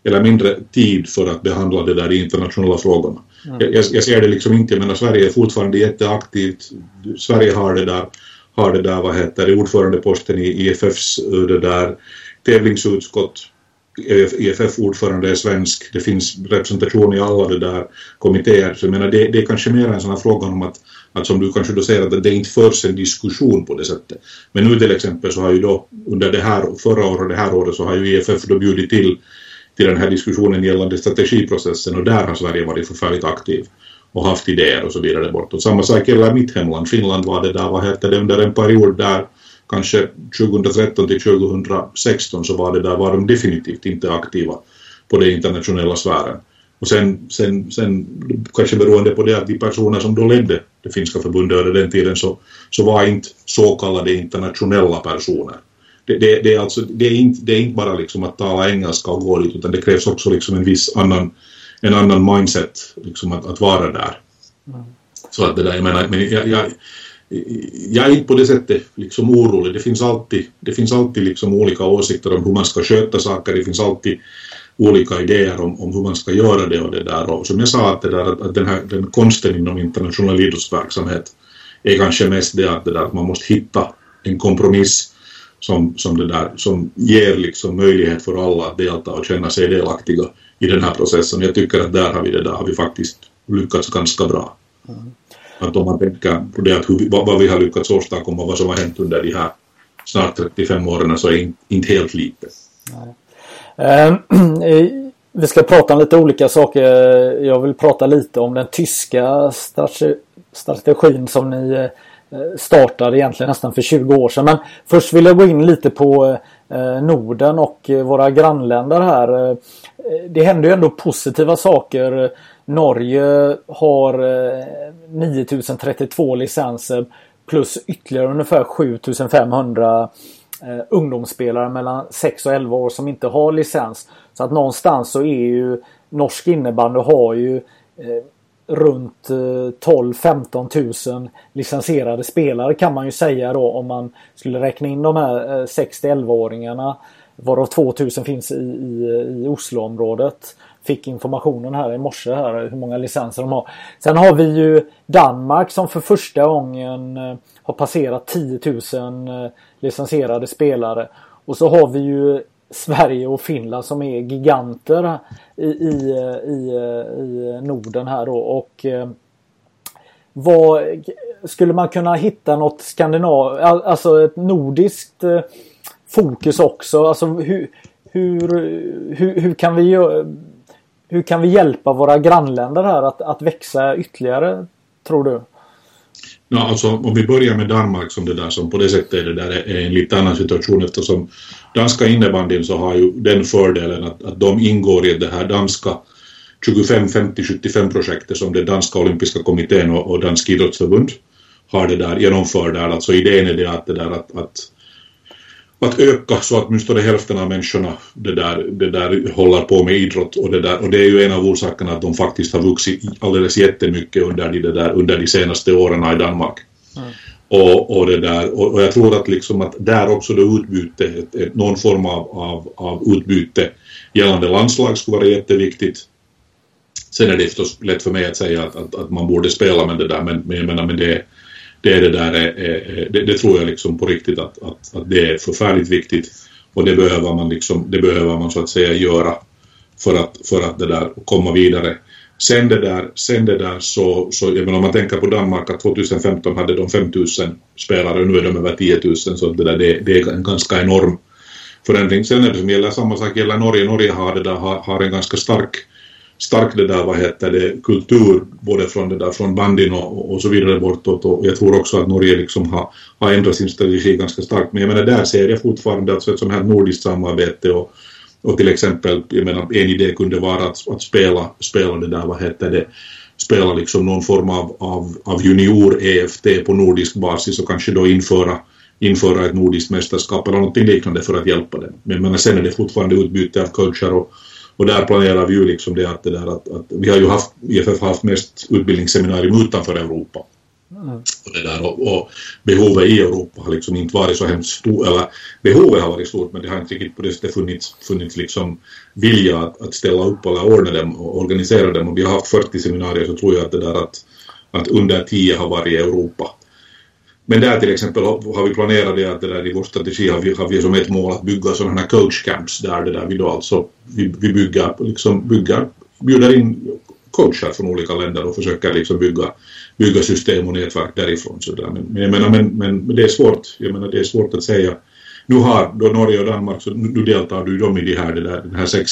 eller mindre tid för att behandla det där i internationella frågorna. Mm. Jag, jag, ser det liksom inte, jag menar Sverige är fortfarande jätteaktivt, Sverige har det där, har det där vad heter det, ordförandeposten i IFFs eh, det där tävlingsutskott, IFF-ordförande är svensk, det finns representation i alla det där kommittéer, så jag menar det, det är kanske mer en sån här fråga om att, att som du kanske då säger att det inte förs en diskussion på det sättet. Men nu till exempel så har ju då under det här, förra året och det här året så har ju IFF då bjudit till till den här diskussionen gällande strategiprocessen. Och där har Sverige varit förfärligt aktiv och haft idéer och så vidare bortåt. Samma sak gäller mitt hemland, Finland var det där, vad heter det, under en period där kanske 2013 till 2016 så var det där, var de definitivt inte aktiva på den internationella sfären. Och sen, sen, sen kanske beroende på det att de personer som då ledde det finska förbundet under den tiden så, så var inte så kallade internationella personer det, det, det, är alltså, det, är inte, det är inte bara liksom att tala engelska och gå dit utan det krävs också liksom en viss annan, en annan mindset liksom att, att vara där. Mm. Så att det där, jag menar, men jag, jag, jag är inte på det sättet liksom orolig. Det finns alltid, det finns alltid liksom olika åsikter om hur man ska sköta saker. Det finns alltid olika idéer om, om hur man ska göra det och det där. Och som jag sa, att, det där, att den, här, den konsten inom internationell idrottsverksamhet är kanske mest det att, det där, att man måste hitta en kompromiss som, som, det där, som ger liksom möjlighet för alla att delta och känna sig delaktiga i den här processen. Jag tycker att där har vi det där har vi faktiskt lyckats ganska bra. Mm. Att om man tänker på det att hur, vad, vad vi har lyckats åstadkomma, vad som har hänt under de här snart 35 åren så är det inte helt lite. Uh, [clears throat] vi ska prata om lite olika saker. Jag vill prata lite om den tyska strategin som ni eh, startade egentligen nästan för 20 år sedan. Men först vill jag gå in lite på eh, Eh, Norden och eh, våra grannländer här. Eh, det händer ju ändå positiva saker Norge har 9032 licenser plus ytterligare ungefär 7500 ungdomsspelare mellan 6 och 11 år som inte har licens. Så att någonstans så är ju norsk innebandy har ju runt eh, 12-15 000 licensierade spelare kan man ju säga då om man skulle räkna in de här eh, 6 11-åringarna varav 2000 finns i, i, i Osloområdet fick informationen här i morse här hur många licenser de har. Sen har vi ju Danmark som för första gången eh, har passerat 10 000 licensierade spelare. Och så har vi ju Sverige och Finland som är giganter i, i, i, i Norden här då. Och eh, vad, skulle man kunna hitta något skandinav, alltså ett nordiskt eh, fokus också? Alltså hur, hur, hur, hur kan vi hur kan vi hjälpa våra grannländer här att, att växa ytterligare, tror du? Ja, alltså om vi börjar med Danmark som det där som på det sättet är det där är en lite annan situation eftersom danska innebandyn så har ju den fördelen att, att de ingår i det här danska 25, 50, 75 projektet som den danska olympiska kommittén och, och dansk idrottsförbund har det där genomför där. Alltså idén är det att, det där att, att att öka så att åtminstone hälften av människorna det där, det där håller på med idrott och det där och det är ju en av orsakerna att de faktiskt har vuxit alldeles jättemycket under de, där, under de senaste åren i Danmark. Mm. Och, och, det där, och, och, jag tror att, liksom att där också det utbyte, ett, ett, någon form av, av, av utbyte gällande landslag skulle vara jätteviktigt. Sen är det förstås lätt för mig att säga att, att, att man borde spela med det där men, men jag menar men det, det, är det, där, eh, eh, det, det, tror jag liksom på riktigt att, att, att det är förfärligt viktigt och det behöver man liksom, det behöver man så att säga göra för att, för att det där komma vidare. Sen det där, sen det där så, så jag menar, om man tänker på Danmark att 2015 hade de 5000 spelare och nu är de över 10 000 så det, där, det, det är en ganska enorm förändring. Sen är det som gäller, samma sak gäller Norge. Norge har, det där, har, har en ganska stark stark det där, vad heter det, kultur både från det där från bandin och, och så vidare bortåt och jag tror också att Norge liksom har, har ändrat sin strategi ganska starkt men jag menar där ser jag fortfarande alltså ett sånt här nordiskt samarbete och, och till exempel, jag menar en idé kunde vara att, att spela, spela det där, vad heter det, spela liksom någon form av, av, av junior-EFT på nordisk basis och kanske då införa införa ett nordiskt mästerskap eller något liknande för att hjälpa det. Men, men sen är det fortfarande utbyte av coacher och, och där planerar vi ju liksom det att, det där att, att vi har ju haft, IFF har haft mest utbildningsseminarium utanför Europa. Mm. Och, det där, och, och, behovet i Europa har liksom inte varit så hemskt stort, eller behovet har varit stort men det har inte riktigt på det sättet funnits, funnits liksom vilja att, att ställa upp eller ordna dem och organisera dem och vi har haft 40 seminarier så tror jag att det där att, att under 10 har varit i Europa. Men där till exempel har vi planerat det att det där i vår strategi har vi, har vi som ett mål att bygga sådana här coachcamps där det där vi då alltså vi, vi bygger, liksom bygger, bjuder in coacher från olika länder och försöker liksom bygga, bygga system och nätverk därifrån. Så där. Men, men, jag menar, men, men det är svårt, jag menar det är svårt att säga. Nu har då Norge och Danmark, så nu deltar du de i de här, det där, den här sex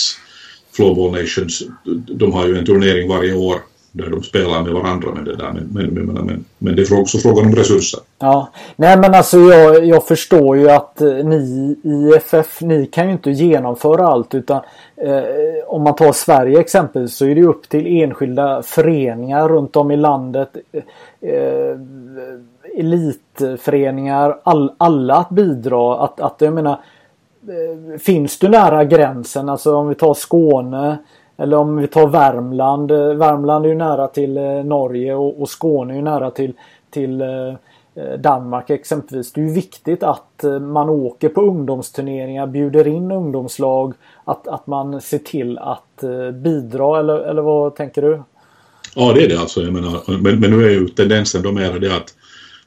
Floorball Nations, de har ju en turnering varje år där de spelar med varandra med det där. Men, men, men, men, men det är också frågan om resurser. Ja, nej men alltså jag, jag förstår ju att eh, ni i IFF, ni kan ju inte genomföra allt utan eh, om man tar Sverige exempelvis så är det upp till enskilda föreningar runt om i landet. Eh, eh, elitföreningar, all, alla att bidra. Att, att jag menar, eh, finns du nära gränsen, alltså om vi tar Skåne eller om vi tar Värmland. Eh, Värmland är ju nära till eh, Norge och, och Skåne är ju nära till, till eh, Danmark exempelvis. Det är ju viktigt att man åker på ungdomsturneringar, bjuder in ungdomslag. Att, att man ser till att bidra eller, eller vad tänker du? Ja det är det alltså. Jag menar, men, men nu är ju tendensen då mer det att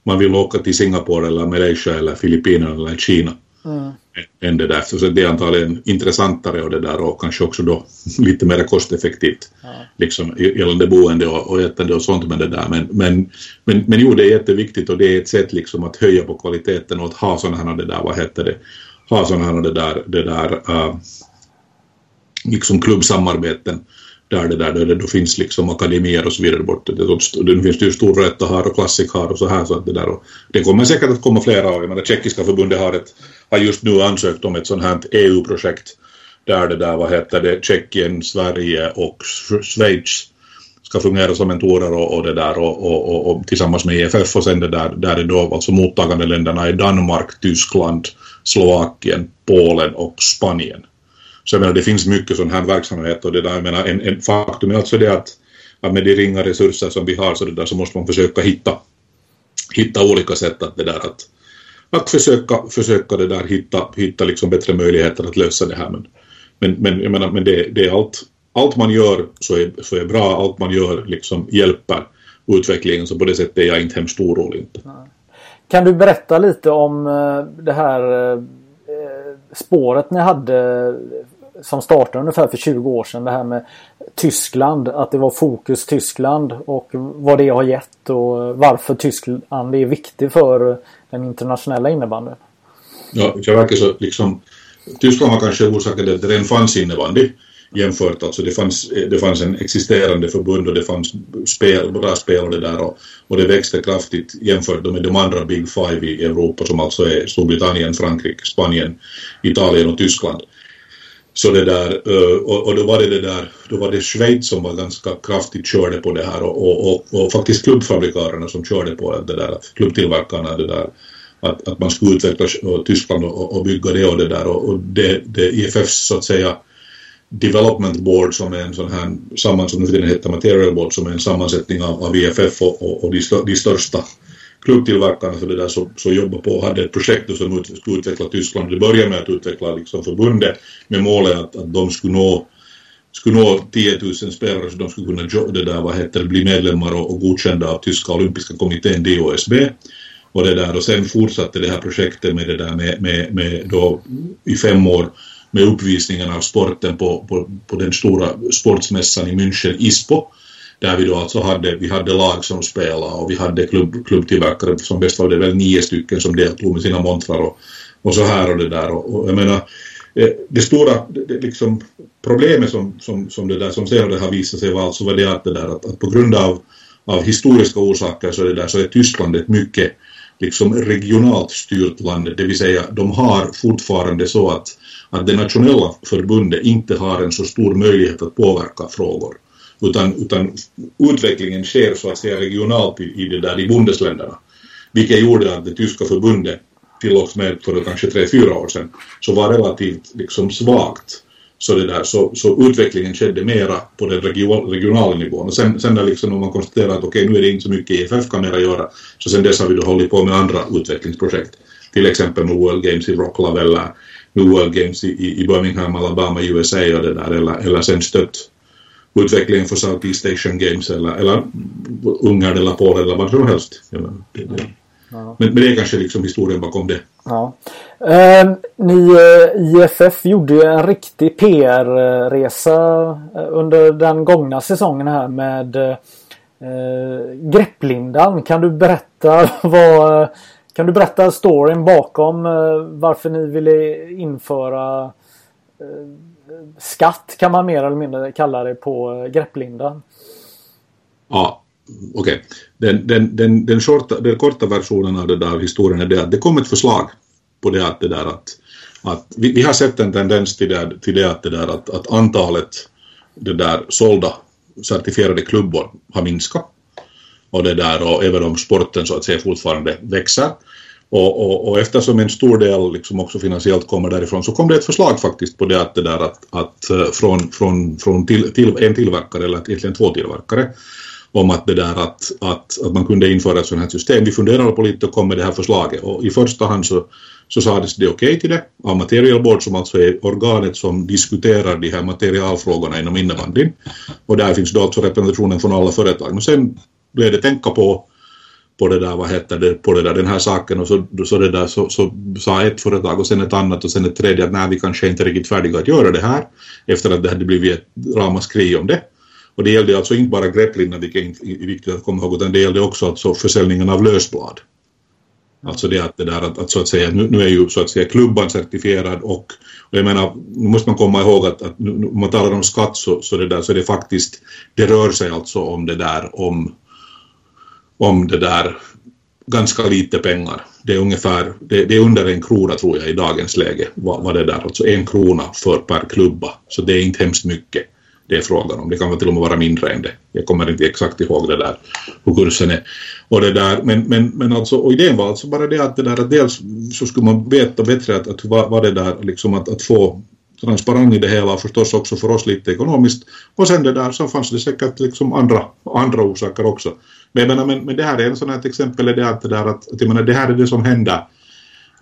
man vill åka till Singapore eller Malaysia eller Filippinerna eller Kina. Mm. Än det där. Så det är antagligen intressantare och det där och kanske också då lite mer kosteffektivt. Ja. Liksom gällande boende och, och ätande och sånt med det där. Men, men, men, men jo, det är jätteviktigt och det är ett sätt liksom att höja på kvaliteten och att ha sådana här, det där, vad heter det, ha sådana här, det där, det där uh, liksom klubbsamarbeten där det där, där det finns liksom akademier och så vidare bort. Det, det, finns ju Storvreta här och Classic här och så här så att det där och det kommer säkert att komma flera av. Jag menar Tjeckiska förbundet har, ett, har just nu ansökt om ett sånt här EU-projekt där det där, vad heter det, Tjeckien, Sverige och Schweiz ska fungera som mentorer och, och det där och, och, och, och, tillsammans med EFF och sen det där, där är då alltså mottagande länderna är Danmark, Tyskland, Slovakien, Polen och Spanien. Så jag menar, det finns mycket sån här verksamhet och det där, jag menar, en, en faktum är alltså det att, att med de ringa resurser som vi har så, det där, så måste man försöka hitta, hitta olika sätt att det där att, att försöka, försöka det där hitta, hitta liksom bättre möjligheter att lösa det här. Men, men, men jag menar, men det, det är allt, allt man gör så är, så är bra, allt man gör liksom hjälper utvecklingen så på det sättet är jag inte hemskt orolig. Inte. Kan du berätta lite om eh, det här eh, spåret ni hade som startade ungefär för 20 år sedan. Det här med Tyskland. Att det var fokus Tyskland och vad det har gett och varför Tyskland är viktig för den internationella innebandyn. Ja, det verkar så liksom Tyskland var kanske orsaken till att det redan fanns innebandy jämfört. Alltså det fanns, det fanns en existerande förbund och det fanns spel, bra spelare där och, och det växte kraftigt jämfört med de andra Big Five i Europa som alltså är Storbritannien, Frankrike, Spanien, Italien och Tyskland. Så det där, eh, och, och då var det det där, då var det Schweiz som var ganska kraftigt körde på det här och, och, och, och faktiskt klubbfabrikörerna som körde på det där, klubbtillverkarna det där, att, att man skulle utveckla Tyskland och, och bygga det och det där och, och det, det IFFs så att säga Development Board som är en sån här samman, som nu för tiden heter Material Board som är en sammansättning av, av IFF och, och, och de, stör, de största klubbtillverkarna så, det där, som, som jobbar på hade ett projekt som ut, skulle utveckla Tyskland. Det började med att utveckla liksom förbundet med målet att, att de skulle nå skulle nå 10 000 spelare så de skulle kunna det där, vad heter, bli medlemmar och, och godkända av tyska olympiska kommittén DOSB. Och, det där, och sen fortsatte det här projektet med det där med, med, med då i fem år med uppvisningen av sporten på, på, på den stora sportsmässan i München, ISPO, där vi då alltså hade, vi hade lag som spelade och vi hade klubb, klubbtillverkare, som bäst var det väl nio stycken som deltog med sina montrar och, och så här och det där. Och, och jag menar, eh, det stora det, liksom, problemet som, som, som det där som senare har visat sig var alltså var det att, det där, att, att på grund av, av historiska orsaker så, det där, så är Tyskland ett mycket liksom regionalt styrt land, det vill säga de har fortfarande så att att det nationella förbundet inte har en så stor möjlighet att påverka frågor. Utan, utan utvecklingen sker så att säga regionalt i, i, det där, i bundesländerna. Vilket gjorde att det tyska förbundet till och med för kanske tre, fyra år sedan så var relativt liksom svagt. Så, det där, så, så utvecklingen skedde mera på den regionala nivån. Och sen, sen när liksom, man konstaterar att okej, okay, nu är det inte så mycket EFF kan mera göra, så sen dess har vi då hållit på med andra utvecklingsprojekt. Till exempel med World Games i Rocklav eller World Games i, i Birmingham, Alabama, USA och det där, eller, eller sen stött utvecklingen för Southeast Asian Games eller, eller Ungern eller Polen eller vad som helst. Ja. Men, men det är kanske liksom historien bakom det. Ja. Eh, ni eh, IFF gjorde ju en riktig PR-resa eh, under den gångna säsongen här med eh, Grepplindan. Kan du berätta [laughs] vad kan du berätta storyn bakom eh, varför ni ville införa eh, skatt kan man mer eller mindre kalla det på eh, grepplindan? Ja, okej. Okay. Den, den, den, den, shorta, den korta versionen av det där historien är det att det kom ett förslag på det att det där att, att vi, vi har sett en tendens till det, till det att det där att, att antalet det där sålda certifierade klubbor har minskat och det där och även om sporten så att säga fortfarande växer och, och, och, eftersom en stor del liksom också finansiellt kommer därifrån så kom det ett förslag faktiskt på det att det där att, att eh, från, från, från till, till en tillverkare eller egentligen två tillverkare om att det där att, att, att man kunde införa ett sådant här system. Vi funderade på lite och kom med det här förslaget och i första hand så, så sades det okej okay till det av Material Board som alltså är organet som diskuterar de här materialfrågorna inom innebandyn och där finns då alltså representationen från alla företag. Men sen blev det tänka på på det där, vad heter det, på det där, den här saken och så, så, det där, så, så sa ett företag och sen ett annat och sen ett tredje att nej, vi kanske inte är riktigt färdiga att göra det här efter att det hade blivit ett ramaskri om det. Och det gällde alltså inte bara grepplinna, vilket är viktigt att komma ihåg, utan det gällde också alltså försäljningen av lösblad. Alltså det att det där att, att så att säga, nu, nu, är ju så att säga klubban certifierad och, och jag menar, nu måste man komma ihåg att, att nu, om man talar om skatt så, så det där så det faktiskt, det rör sig alltså om det där om om det där ganska lite pengar. Det är ungefär, det, det, är under en krona tror jag i dagens läge, vad, vad det där, alltså en krona för per klubba. Så det är inte hemskt mycket det är frågan om. Det kan till och med vara mindre än det. Jag kommer inte exakt ihåg det där, hur kursen är. Och det där, men, men, men alltså, och idén var alltså bara det att det där att dels så skulle man veta bättre att, att vad, vad det där liksom att, att få transparens i det hela och förstås också för oss lite ekonomiskt. Och sen det där så fanns det säkert liksom andra, andra orsaker också. Men, menar, men, men det här är en sån här ett exempel är det att, det där att, att jag menar, det här är det som händer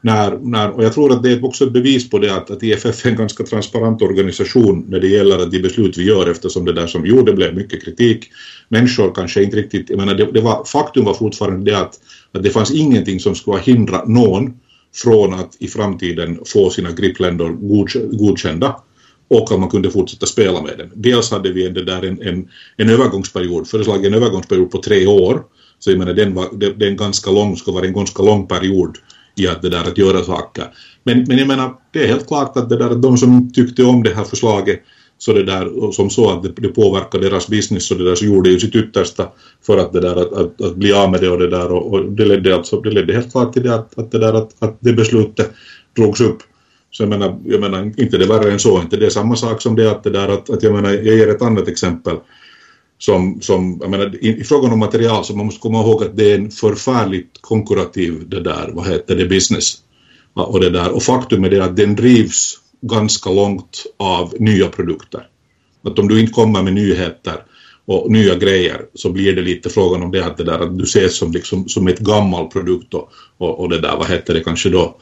när, när, och jag tror att det är också ett bevis på det att, att IFF är en ganska transparent organisation när det gäller de beslut vi gör eftersom det där som gjorde blev mycket kritik. Människor kanske inte riktigt, jag menar det, det var, faktum var fortfarande det att, att det fanns ingenting som skulle hindra någon från att i framtiden få sina gripländer godkända och att man kunde fortsätta spela med den. Dels hade vi det där en, en, en övergångsperiod, föreslagen en övergångsperiod på tre år, så jag menar den var, det, det är en ganska lång, ska vara en ganska lång period i att det där att göra saker. Men, men jag menar, det är helt klart att det där att de som tyckte om det här förslaget så det där, som så att det, det påverkar deras business så det där så gjorde ju sitt yttersta för att det där att, att, att bli av med det och det där och, och det ledde alltså, det ledde helt klart till det att, att det där att, att det beslutet drogs upp. Så jag menar, jag menar, inte det värre än så, inte det är samma sak som det att det där att, att jag menar, jag ger ett annat exempel som, som jag menar, i, i frågan om material så man måste komma ihåg att det är en förfärligt konkurrativ det där, vad heter det, business. Och det där, och faktum är det att den drivs ganska långt av nya produkter. Att om du inte kommer med nyheter och nya grejer så blir det lite frågan om det att, det där, att du ses som, liksom, som ett gammal produkt och, och, och det där, vad heter det kanske då,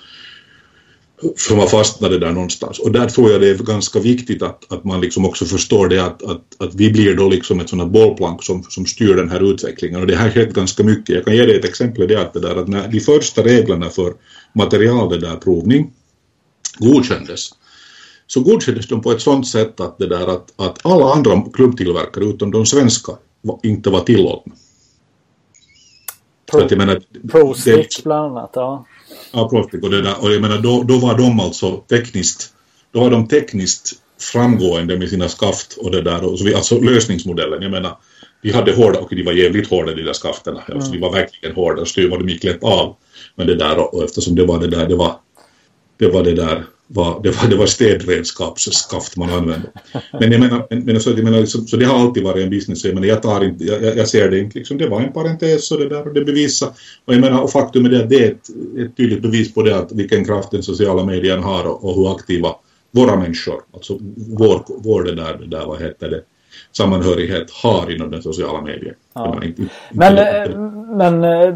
som har fastnat där någonstans. Och där tror jag det är ganska viktigt att, att man liksom också förstår det att, att, att vi blir då liksom ett sådant bollplank som, som styr den här utvecklingen. Och det har skett ganska mycket. Jag kan ge dig ett exempel det att, det där, att när de första reglerna för material det där provning godkändes så godkändes de på ett sådant sätt att, det där, att, att alla andra klubbtillverkare utom de svenska inte var tillåtna. Pro, Prostick bland annat, ja. Ja, Prostick och det där, och jag menar då, då var de alltså tekniskt, då var de tekniskt framgående med sina skaft och det där, och så vi, alltså lösningsmodellen, jag menar, de hade hårda, och de var jävligt hårda de där skafterna, mm. alltså, de var verkligen hårda, styr de gick lätt av. Men det där, och eftersom det var det där, det var, det var det där, var, det var, det var städredskapsskaft man använde. Men jag menar, men, så, jag menar liksom, så det har alltid varit en business, jag, menar, jag, tar inte, jag, jag ser det inte, liksom, det var en parentes och det där och det bevisar. Och jag menar, och faktum är det att det är ett, ett tydligt bevis på det att vilken kraft den sociala medien har och, och hur aktiva våra människor, alltså vår, vår det där, det där, vad heter det, sammanhörighet har inom den sociala medien. Ja. Inte, inte men, eh, men eh,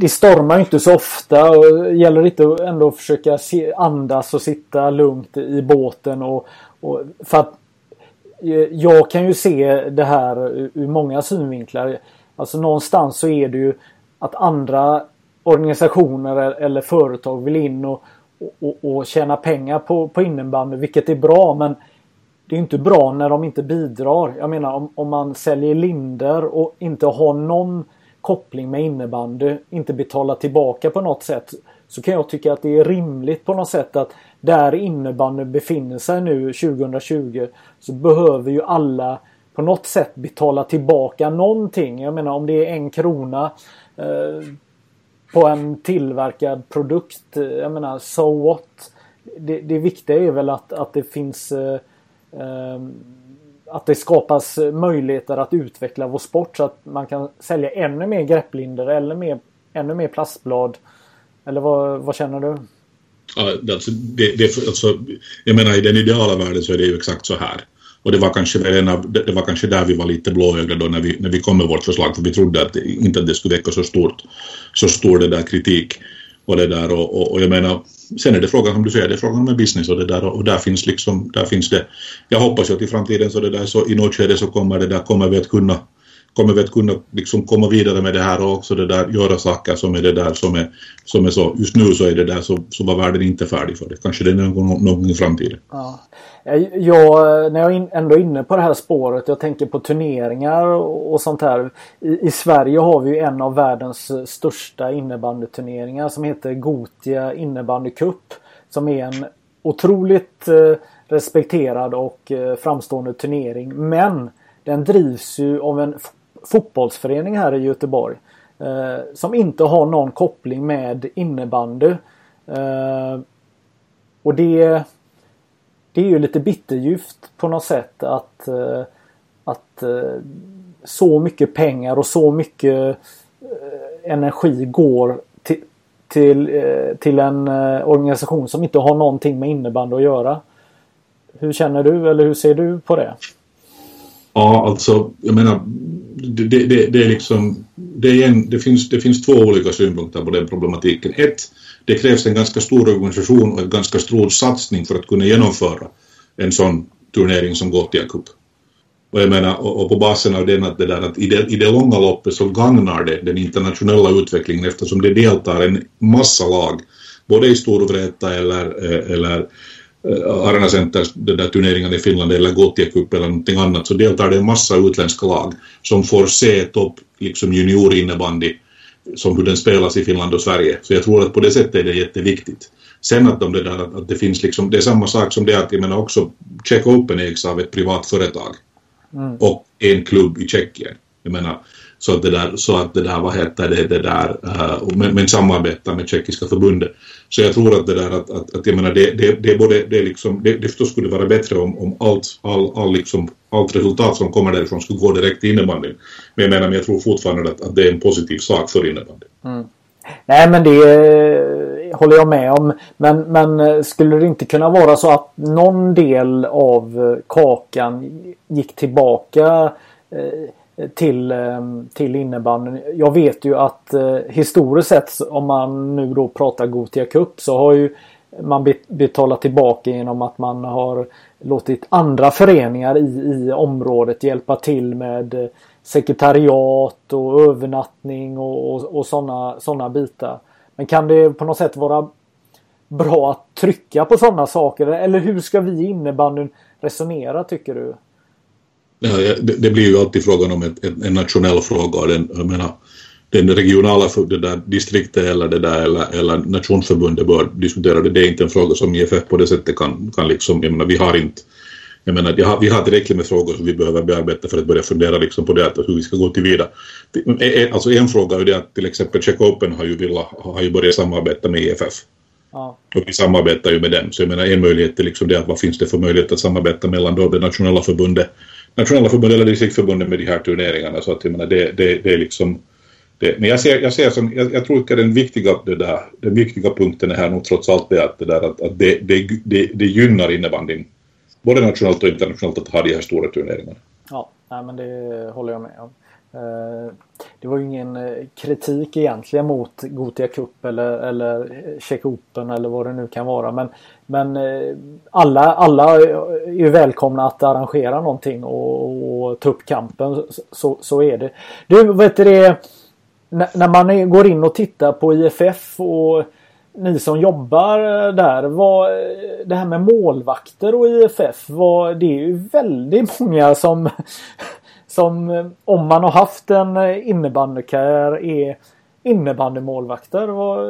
det stormar inte så ofta och gäller inte ändå att försöka andas och sitta lugnt i båten och, och för att eh, jag kan ju se det här ur många synvinklar. Alltså någonstans så är det ju att andra organisationer eller företag vill in och, och, och tjäna pengar på, på innebandy, vilket är bra men det är inte bra när de inte bidrar. Jag menar om, om man säljer linder och inte har någon koppling med innebandy, inte betala tillbaka på något sätt. Så kan jag tycka att det är rimligt på något sätt att där innebandy befinner sig nu 2020 så behöver ju alla på något sätt betala tillbaka någonting. Jag menar om det är en krona eh, på en tillverkad produkt. Eh, jag menar so what? Det, det viktiga är väl att, att det finns eh, eh, att det skapas möjligheter att utveckla vår sport så att man kan sälja ännu mer grepplinder eller mer, ännu mer plastblad. Eller vad, vad känner du? Ja, alltså, det, det, alltså, jag menar i den ideala världen så är det ju exakt så här. Och det var kanske, en av, det var kanske där vi var lite blåögda då när vi, när vi kom med vårt förslag för vi trodde att inte att det skulle väcka så stort så stor det där kritik och det där och, och, och jag menar sen är det frågan som du säger, det är frågan om business och det där och där finns liksom, där finns det jag hoppas ju att i framtiden så det där så i något skede så kommer det där, kommer vi att kunna kommer vi att kunna liksom komma vidare med det här och också det där, göra saker som är det där som är, som är så, just nu så är det där så, så var världen inte färdig för det. Kanske det är någon, någon gång i framtiden. Ja. Eh, jag, när jag ändå är inne på det här spåret, jag tänker på turneringar och sånt här. I, I, Sverige har vi ju en av världens största innebandyturneringar som heter Gotia innebandy cup. Som är en otroligt eh, respekterad och eh, framstående turnering. Men den drivs ju av en fotbollsförening här i Göteborg. Eh, som inte har någon koppling med innebandy. Eh, och det, det är ju lite bitterljuvt på något sätt att, eh, att eh, så mycket pengar och så mycket eh, energi går till, till, eh, till en eh, organisation som inte har någonting med innebandy att göra. Hur känner du eller hur ser du på det? Ja, alltså, jag menar, det, det, det är liksom, det, är en, det, finns, det finns två olika synpunkter på den problematiken. Ett, det krävs en ganska stor organisation och en ganska stor satsning för att kunna genomföra en sån turnering som Gothia Cup. Och jag menar, och, och, på basen av den att, det där, att i, det, i det långa loppet så gagnar det den internationella utvecklingen eftersom det deltar en massa lag, både i Storvreta eller, eh, eller Arena Centers den där turneringen i Finland eller Gothia Cup eller någonting annat så deltar det en massa utländska lag som får se topp liksom juniorinnebandy som hur den spelas i Finland och Sverige. Så jag tror att på det sättet är det jätteviktigt. Sen att, de det, där, att det finns liksom, det är samma sak som det att jag menar också Czech Open ägs av ett privat företag mm. och en klubb i Tjeckien. Jag menar, så att det där, så att det där vad heter det, det där, eh, uh, men, men samarbetar med tjeckiska förbundet. Så jag tror att det där att, att, att jag menar det, det, det är både, det är liksom, det, det förstås skulle vara bättre om, om allt, all, all liksom, allt resultat som kommer därifrån skulle gå direkt till innebandyn. Men jag menar, men jag tror fortfarande att, att det är en positiv sak för innebandyn. Mm. Nej men det eh, håller jag med om. Men, men eh, skulle det inte kunna vara så att någon del av kakan gick tillbaka eh, till, ehm, till innebandyn. Jag vet ju att eh, historiskt sett om man nu då pratar Gotia Cup så har ju man betalat tillbaka genom att man har låtit andra föreningar i, i området hjälpa till med eh, sekretariat och övernattning och, och, och sådana såna bitar. Men kan det på något sätt vara bra att trycka på sådana saker? Eller hur ska vi i innebandyn resonera tycker du? Det, det, blir ju alltid frågan om ett, ett, en nationell fråga. Den, jag menar, den regionala det där distriktet eller, det där, eller, eller nationsförbundet bör diskutera det. Det är inte en fråga som IFF på det sättet kan, kan liksom, jag menar, vi har inte jag menar, jag har, vi har tillräckligt med frågor som vi behöver bearbeta för att börja fundera liksom på det, att hur vi ska gå till vidare. Alltså en fråga är det att till exempel Check Open har ju, vilja, har ju börjat samarbeta med IFF. Ja. Och vi samarbetar ju med dem. Så jag menar en möjlighet är liksom det att vad finns det för möjlighet att samarbeta mellan då det nationella förbundet nationella förbundet eller distriktförbundet med de här turneringarna så att jag menar det, det, det är liksom det. Men jag ser, jag ser som, jag, jag tror att den viktiga, det där, den viktiga punkten är här nog trots allt det att det, där, att, att det, det, det, det gynnar innebandyn både nationellt och internationellt att ha de här stora turneringarna. Ja, nej, men det håller jag med om. Eh, det var ju ingen eh, kritik egentligen mot Gotia Cup eller, eller Czech Open eller vad det nu kan vara. Men, men eh, alla, alla är ju välkomna att arrangera någonting och, och ta upp kampen. Så, så är det. Du, vet du det? När man går in och tittar på IFF och ni som jobbar eh, där. Vad, eh, det här med målvakter och IFF. Vad, det är ju väldigt många som [laughs] som om man har haft en innebandykarriär är innebandymålvakter. Vad,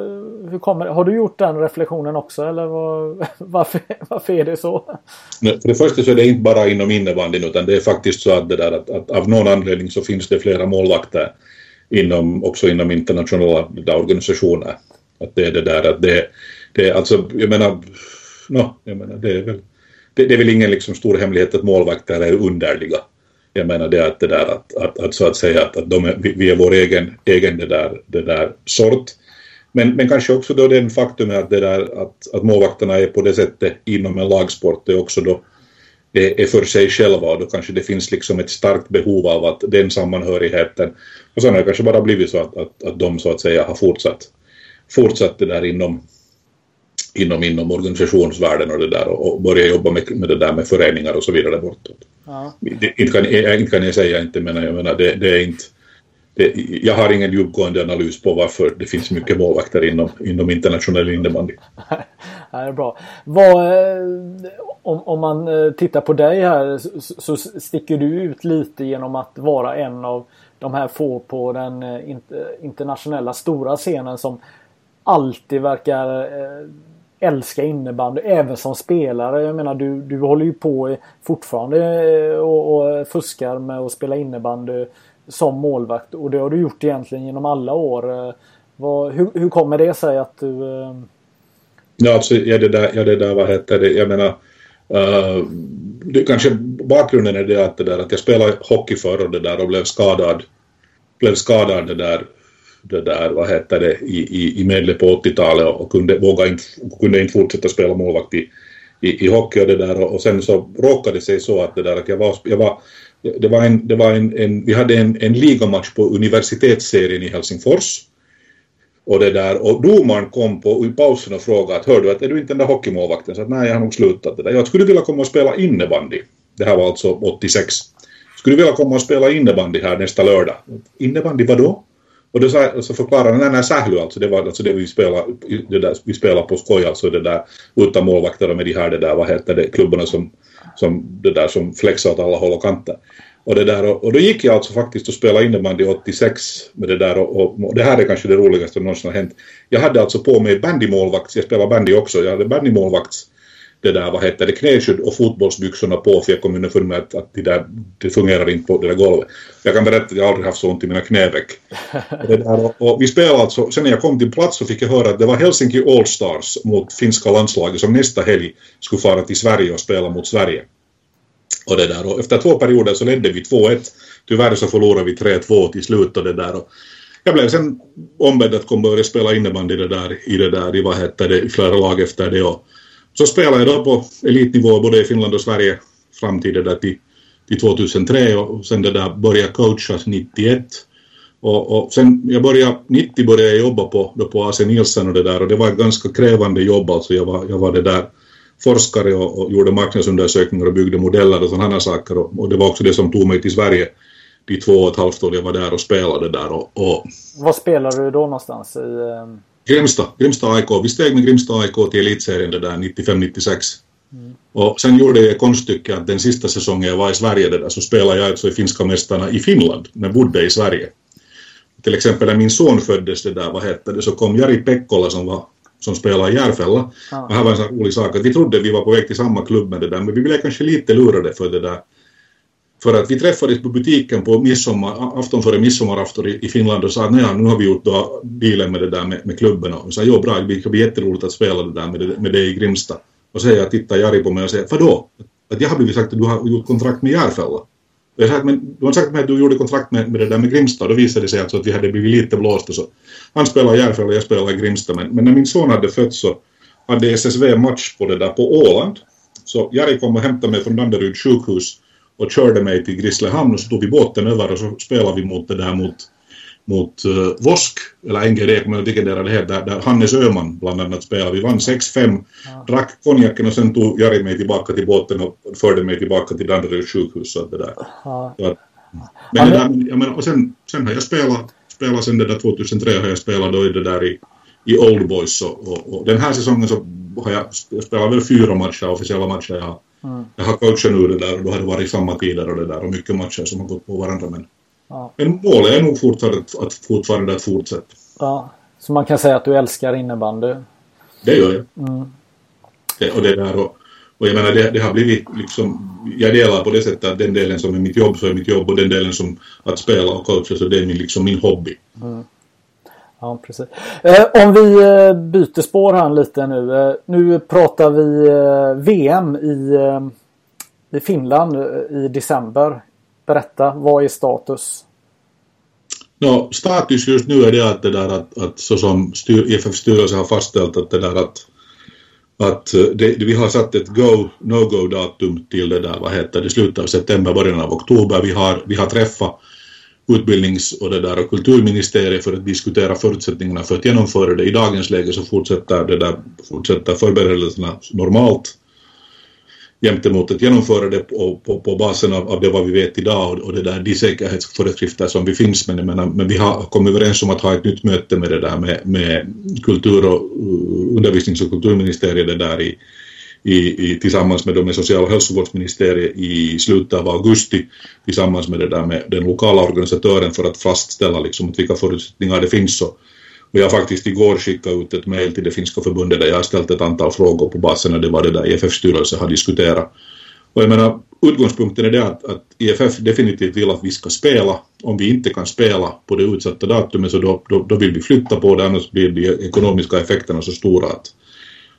hur kommer, har du gjort den reflektionen också eller vad, [laughs] varför, varför är det så? För det första så är det inte bara inom innebandyn utan det är faktiskt så att, det där, att, att av någon anledning så finns det flera målvakter inom, också inom internationella organisationer. Att det är det där att det, det är alltså, jag menar, no, jag menar det är väl det, det är väl ingen liksom stor hemlighet att målvakter är underliga. Jag menar det att det där att, att, att så att säga att, att de är, vi är vår egen, egen det där, det där sort. Men, men kanske också då den faktum att, det där, att, att målvakterna är på det sättet inom en lagsport är också då det är för sig själva och då kanske det finns liksom ett starkt behov av att den sammanhörigheten och sen har det kanske bara blivit så att, att, att de så att säga har fortsatt fortsatt det där inom inom, inom organisationsvärlden och det där och, och börja jobba med, med det där med föreningar och så vidare bortåt. Ja. Det, inte, kan, inte kan jag säga inte men jag menar det, det är inte det, jag har ingen djupgående analys på varför det finns mycket målvakter inom, inom internationell innebandy. [laughs] det är bra. Vad, eh, om, om man eh, tittar på dig här så, så sticker du ut lite genom att vara en av de här få på den eh, internationella stora scenen som alltid verkar älska innebandy även som spelare. Jag menar du, du håller ju på fortfarande eh, och, och fuskar med att spela innebandy som målvakt och det har du gjort egentligen genom alla år. Eh, vad, hur, hur kommer det sig att du... Eh, ja, alltså, ja, det där, ja, det där vad heter det, jag menar uh, det, kanske bakgrunden är det att, det där, att jag spelade hockey förr och det där och blev skadad blev skadad det där det där, vad heter det, i, i, i medle på 80-talet och kunde, våga inte, kunde inte fortsätta spela målvakt i, i, i hockey och det där och, och sen så råkade det sig så att det där att jag var, jag var det var en, det var en, en vi hade en, en ligamatch på universitetsserien i Helsingfors och det där och domaren kom på i pausen och frågade att hör du att är du inte den där hockeymålvakten? Så att nej jag har nog slutat det där. Jag skulle vilja komma och spela innebandy. Det här var alltså 86. Skulle vilja komma och spela innebandy här nästa lördag. Innebandy vadå? Och då sa, så förklarade han, nej, nej, Sähly alltså, det var alltså det vi spelade, det där, vi spelade på skoj alltså det där utan målvakter och med de här det där, vad heter det, klubborna som, som det där som flexar åt alla håll och kanter. Och, det där, och, och då gick jag alltså faktiskt och spelade innebandy 86 med det där och, och, och, det här är kanske det roligaste som någonsin har hänt. Jag hade alltså på mig bandymålvakts, jag spelade bandy också, jag hade bandymålvakts det där, vad heter det, knäskydd och fotbollsbyxorna på för jag kom underfund med att, att det, där, det fungerar inte på det där golvet. Jag kan berätta att jag aldrig haft så ont i mina knäveck. och, och, och, vi spelade alltså, sen när jag kom till plats så fick jag höra att det var Helsinki Allstars mot finska landslaget som nästa helg skulle fara till Sverige och spela mot Sverige. Och det där, och efter två perioder så ledde vi 2-1. Tyvärr så förlorade vi 3-2 till slut och det där. Och jag blev sen ombedd att komma och börja spela innebandy det där, i det där, i vad heter det, i flera lag efter det. Och, så spelade jag då på elitnivå både i Finland och Sverige fram till det där till, till 2003 och sen det där började coachas 91. Och, och sen jag började, 90 började jag jobba på, då på AC Nielsen och det där och det var ett ganska krävande jobb alltså. Jag var, jag var det där forskare och, och gjorde marknadsundersökningar och byggde modeller och sådana saker och, och, det var också det som tog mig till Sverige de två och ett halvt år jag var där och spelade där och... och... Vad spelade du då någonstans? I. Ehm, Grimsta, Grimsta AIK. Vi steg med Grimsta AIK till elitserien det där 95-96. Mm. Och sen gjorde jag konststycke att den sista säsongen jag var i Sverige det där, så spelade jag alltså i finska mästarna i Finland, men bodde i Sverige. Till exempel när min son föddes det där, vad hette det, så kom Jari Pekkola som var som spelade i Järfälla. Ah. Och här var en sån rolig sak att vi trodde vi var på väg till samma klubb med det där, men vi blev kanske lite lurade för det där för att vi träffades på butiken på midsommar, afton före midsommarafton i, Finland och sa att nu har vi gjort då dealen med det där med, med klubben och sa jo bra, det ska bli jätteroligt att spela det där med det, med det i Grimsta. Och så jag tittar Jari på mig och säger vadå? Att jag har blivit sagt att du har gjort kontrakt med Järfälla. Och jag sa men du har sagt mig att du gjorde kontrakt med, med det där med Grimsta och då visade det sig alltså att vi hade blivit lite blåsta så han spelade i Järfälla och jag spelade i Grimsta men, men när min son hade fötts så hade SSV match på det där på Åland. Så Jari kom och hämtade mig från Danderyd sjukhus och körde mig till Grisslehamn och så tog vi båten över och så spelade vi mot det där mot, mot uh, Vosk, eller NGD, kommer jag vilken det heter, där, där Hannes Öhman bland annat spelade. Vi vann 6-5, ja. drack konjaken och sen tog Jari mig tillbaka till båten och förde mig tillbaka till Danderyds sjukhus. Så det där. Ja. Men, det där, jag menar, och sen, sen har jag spelat, spelat sen det där 2003 har jag spelat då i det där i, i Old Boys och, och, och den här säsongen så har jag, jag spelat väl fyra matcher, officiella matcher jag har Mm. Jag har coachat nu det där och då har det varit samma tider och det där och mycket matcher som har gått på varandra men, ja. men målet är nog fortfarande att, fortfarande att fortsätta. Ja, så man kan säga att du älskar innebandy? Det gör jag. Mm. Det, och det där och, och jag menar det, det, har blivit liksom, jag delar på det sättet att den delen som är mitt jobb så är mitt jobb och den delen som att spela och coacha så det är min, liksom min hobby. Mm. Ja, precis. Eh, om vi eh, byter spår här lite nu. Eh, nu pratar vi eh, VM i, eh, i Finland eh, i december. Berätta, vad är status? No, status just nu är det att det där att, att så som styr, IFF styrelse har fastställt att det där att att eh, det, vi har satt ett go, no-go datum till det där, vad heter det, slutet av september, början av oktober. Vi har, vi har träffat utbildnings och, det där, och kulturministeriet för att diskutera förutsättningarna för att genomföra det. I dagens läge så fortsätter, det där, fortsätter förberedelserna normalt gentemot att genomföra det på, på, på basen av, av det vad vi vet idag och, och det där, de säkerhetsföreskrifter som vi finns med. Men, men vi har kommit överens om att ha ett nytt möte med det där med, med kultur och uh, undervisnings och kulturministeriet det där i, i, i, tillsammans med, med social och hälsovårdsministeriet i slutet av augusti tillsammans med det där med den lokala organisatören för att fastställa liksom att vilka förutsättningar det finns. Och, och jag har faktiskt igår skickat ut ett mejl till det finska förbundet där jag har ställt ett antal frågor på basen av det var det där IFF-styrelsen har diskuterat. Och jag menar, utgångspunkten är det att, att IFF definitivt vill att vi ska spela. Om vi inte kan spela på det utsatta datumet så då, då, då vill vi flytta på det, annars blir de ekonomiska effekterna så stora att,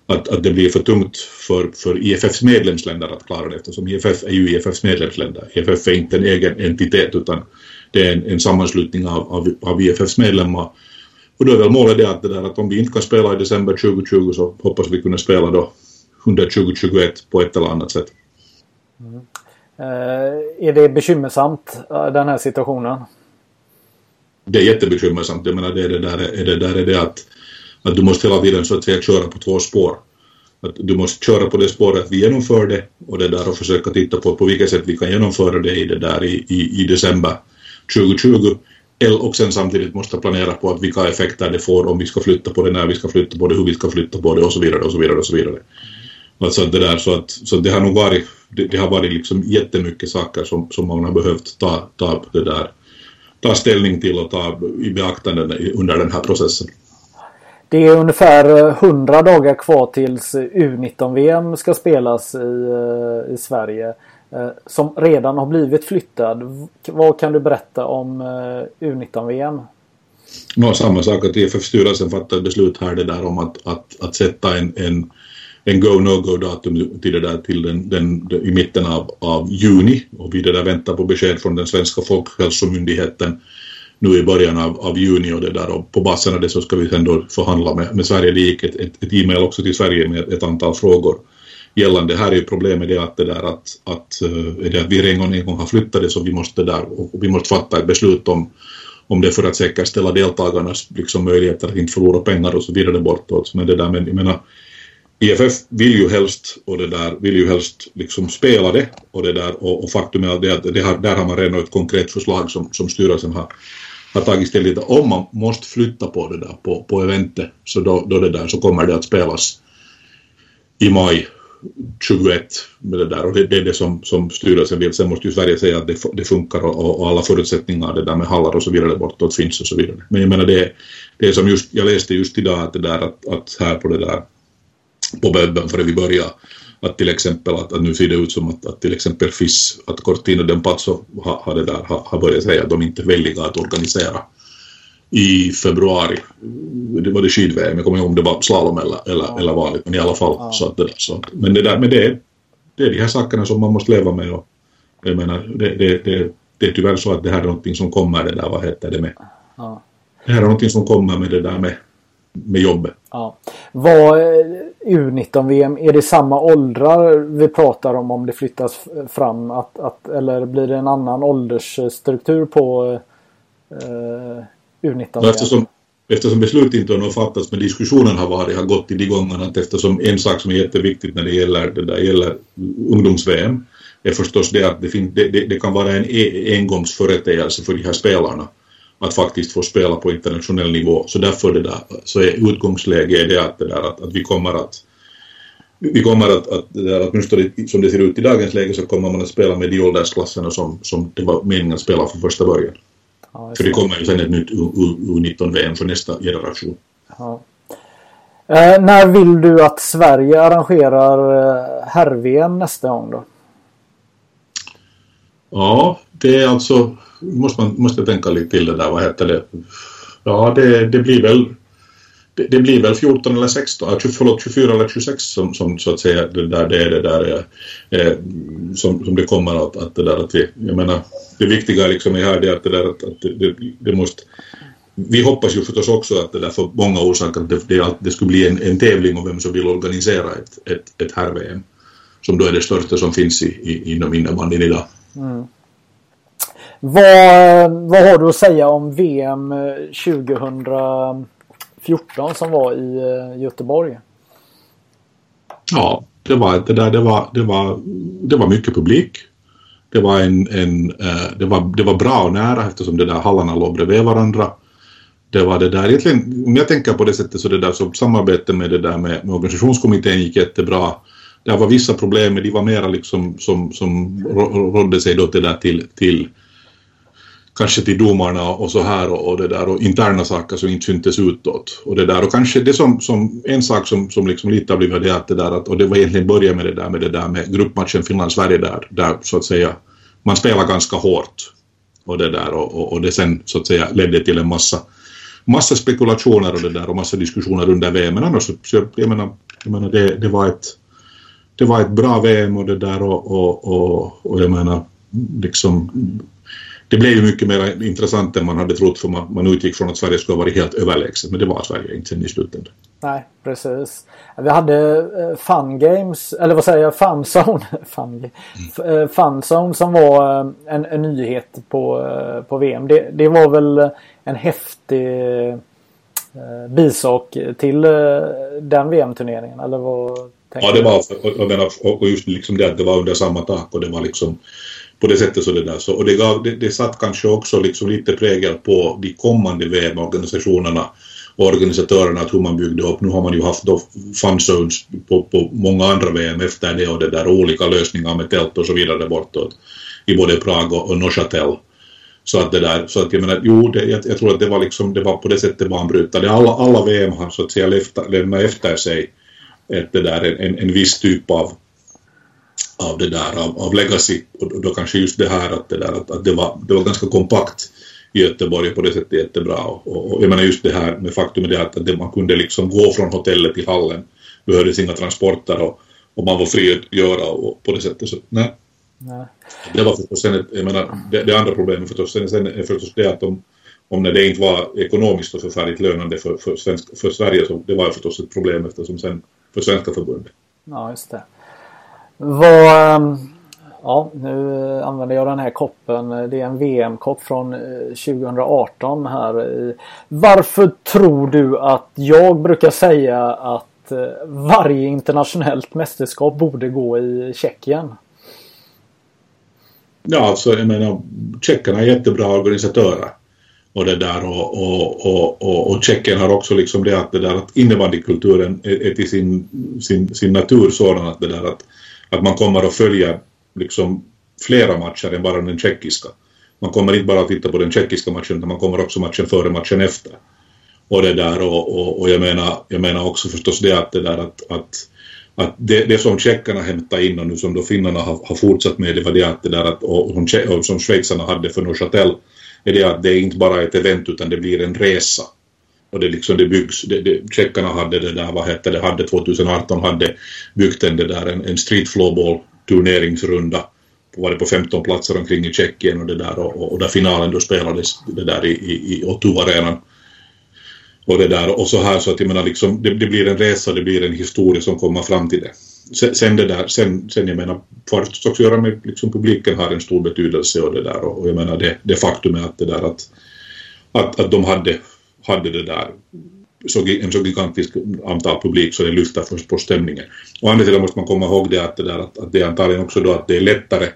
att, att det blir för tungt för, för IFFs medlemsländer att klara det eftersom IFF är ju IFFs medlemsländer. IFF är inte en egen entitet utan det är en, en sammanslutning av, av, av IFFs medlemmar och då är väl målet det att, det där, att om vi inte kan spela i december 2020 så hoppas vi kunna spela då under 2021 på ett eller annat sätt. Mm. Eh, är det bekymmersamt eh, den här situationen? Det är jättebekymmersamt. Jag menar det är det där, är det, där är det att, att du måste hela tiden så att säga köra på två spår. Att du måste köra på det spåret vi genomförde och det där och försöka titta på på vilket sätt vi kan genomföra det i det där i, i, i december 2020 och sen samtidigt måste planera på att vilka effekter det får om vi ska flytta på det, när vi ska flytta på det, hur vi ska flytta på det och så vidare och så vidare och så vidare. Alltså det där så att, så det har nog varit, det, det har varit liksom jättemycket saker som, som man har behövt ta, ta det där, ta ställning till och ta i beaktande under den här processen. Det är ungefär eh, 100 dagar kvar tills U19-VM ska spelas i, eh, i Sverige. Eh, som redan har blivit flyttad. Vad kan du berätta om U19-VM? No, samma sak att IFF-styrelsen fattade beslut här det där om att, att, att sätta en, en, en go-no-go-datum till, det där, till den, den, i mitten av, av juni och vi det där väntar på besked från den svenska folkhälsomyndigheten nu i början av, av juni och det där och på basen av det så ska vi sen då förhandla med, med Sverige. Det gick ett, ett, ett e-mail också till Sverige med ett antal frågor gällande. Här är ju problemet det att, det där att, att, eh, är det att vi en gång, en gång har flyttat det så vi måste där och vi måste fatta ett beslut om, om det för att säkerställa deltagarnas liksom, möjligheter att inte förlora pengar och så vidare bortåt. Men det där men jag menar IFF vill ju helst och det där vill ju helst liksom spela det och det där och, och faktum är att, det, att det har, där har man redan ett konkret förslag som, som styrelsen har, har tagit ställning till. Om man måste flytta på det där på, på eventet så då, då det där så kommer det att spelas i maj 21 med det där och det, det är det som, som styrelsen vill. Sen måste ju Sverige säga att det, det funkar och, och, alla förutsättningar det där med hallar och så vidare bortåt finns och så vidare. Men jag menar det, det är som just, jag läste just idag att det där att, att här på det där på webben före vi börjar att till exempel att, att nu ser det ut som att, att till exempel FIS, att Cortina d'Empazzo har, har, det där, har, har börjat säga att de inte är villiga att organisera i februari. Det var det skid-VM, jag kommer ihåg om det var slalom eller, eller, ja. eller vanligt, men i alla fall. Ja. Så att så att, men det där, men det det är de här sakerna som man måste leva med och jag menar, det, det, det, det är tyvärr så att det här är någonting som kommer det där, vad heter det med? Ja. Det här är någonting som kommer med det där med, med jobbet. Ja. Vad U19-VM, är det samma åldrar vi pratar om om det flyttas fram? Att, att, eller blir det en annan åldersstruktur på eh, U19? Eftersom, eftersom beslut inte har fattats men diskussionen har varit, har gått i de gångerna att eftersom en sak som är jätteviktigt när det gäller, det där gäller ungdoms-VM är förstås det att det, fin, det, det, det kan vara en e, engångsföreteelse för de här spelarna att faktiskt få spela på internationell nivå. Så därför det där, så är utgångsläget det att, det där, att, att vi kommer att vi kommer att, att, att åtminstone som det ser ut i dagens läge så kommer man att spela med de åldersklasserna som, som det var meningen att spela från första början. Ja, för det kommer ju sen ett nytt U19-VM för nästa generation. Ja. Eh, när vill du att Sverige arrangerar eh, herr-VM nästa gång då? Ja, det är alltså, måste man måste tänka lite till det där, vad heter det? Ja, det, det blir väl det, det, blir väl 14 eller 16, förlåt 24 eller 26 som, som så att säga det där det är det där eh, som, som det kommer att, att det där att vi, jag menar det viktiga liksom är här det att det där att, att det, det, måste vi hoppas ju förstås också att det där för många orsaker att det, det, det skulle bli en, en tävling om vem som vill organisera ett, ett, ett herr-VM som då är det största som finns i, i, inom innebandyn idag. Mm. Vad, vad har du att säga om VM 2014 som var i eh, Göteborg? Ja, det var, det där, det var, det var, det var mycket publik. Det var, en, en, eh, det, var, det var bra och nära eftersom det där hallarna låg bredvid varandra. Det var det där, egentligen, om jag tänker på det sättet så det där så samarbete med det där med, med organisationskommittén gick jättebra. Det var vissa problem men de var mera liksom som, som rådde sig då till, där till, till kanske till domarna och så här och, och, det där och interna saker som inte syntes utåt. Och det där och kanske det som, som en sak som, som liksom lite har blivit det att det där att, och det var egentligen börja med det där med det där med gruppmatchen Finland-Sverige där, där så att säga man spelar ganska hårt. Och det där och, och, och, det sen så att säga ledde till en massa massa spekulationer och det där och massa diskussioner under VM men annars så jag menar, jag menar det, det var ett det var ett bra VM och det där och, och, och, och jag menar liksom det blev ju mycket mer intressant än man hade trott för man, man utgick från att Sverige skulle vara helt överlägset men det var Sverige inte sen i slutändan. Nej, precis. Vi hade uh, Fun Games, eller vad säger jag, Fun Zone, [laughs] fun, mm. uh, fun Zone som var uh, en, en, nyhet på, på VM. Det, det, var väl en häftig uh, bisak till den VM-turneringen eller vad? Ja, det var, och, och just liksom det att det var under samma tak och det var liksom på det sättet så det där. Så, och det, gav, det, det satt kanske också liksom lite prägel på de kommande VM-organisationerna och organisatörerna att hur man byggde upp. Nu har man ju haft då fanzones på, på många andra VM efter det och det där olika lösningar med tält och så vidare bortåt i både Prag och, och Neuchâtel. Så att det där, så att jag menar, jo, det, jag, jag, tror att det var liksom, det var på det sättet banbrytande. Alla, alla VM har så att säga lämnat efter sig ett, det där, en, en viss typ av av det där, av, av legacy och då kanske just det här att det, där, att, att det, var, det var ganska kompakt i Göteborg på det sättet jättebra och, och, och jag menar just det här med faktum det att, att man kunde liksom gå från hotellet till hallen behövdes inga transporter och, och man var fri att göra och, på det sättet så nej. nej. Det var förstås sen jag menar det, det andra problemet förstås sen, sen är förstås det att om, om när det inte var ekonomiskt och förfärligt lönande för, för, svensk, för Sverige så det var förstås ett problem eftersom sen för svenska förbundet. Ja just det. Vad... Ehm, ja, nu eh, använder jag den här koppen. Det är en VM-kopp från eh, 2018 här. Varför tror du att jag brukar säga att eh, varje internationellt mästerskap borde gå i Tjeckien? Ja, alltså jag menar, tjeckerna är jättebra organisatörer. Och det där och, och, och, och, och Tjeckien har också liksom det att det där att innebandykulturen är, är till sin, sin, sin natur sådan att det där att att man kommer att följa liksom flera matcher än bara den tjeckiska. Man kommer inte bara att titta på den tjeckiska matchen utan man kommer också matchen före matchen efter. Och det där och, och, och jag, menar, jag menar också förstås det att det där att, att, att det, det som tjeckarna hämtar in och nu som då finnarna har, har fortsatt med det var det att det där att och, och som schweizarna hade för Neuchâtel är det att det är inte bara ett event utan det blir en resa och det liksom det byggs, det, det, tjeckarna hade det där, vad heter det, hade 2018 hade byggt en, det där, en, en street floorball turneringsrunda var det på 15 platser omkring i Tjeckien och det där och, och där finalen då spelades det där i, i, i Otto-arenan. Och det där och så här så att jag menar liksom det, det, blir en resa, det blir en historia som kommer fram till det. Sen, sen det där, sen, sen jag menar, först också göra med liksom publiken har en stor betydelse och det där och, och jag menar det, det faktum är att det där att, att, att de hade hade det där så, en så gigantisk antal publik så det lyfter först på stämningen. Å andra sidan måste man komma ihåg det att det, där, att, att det är antagligen också då att det är lättare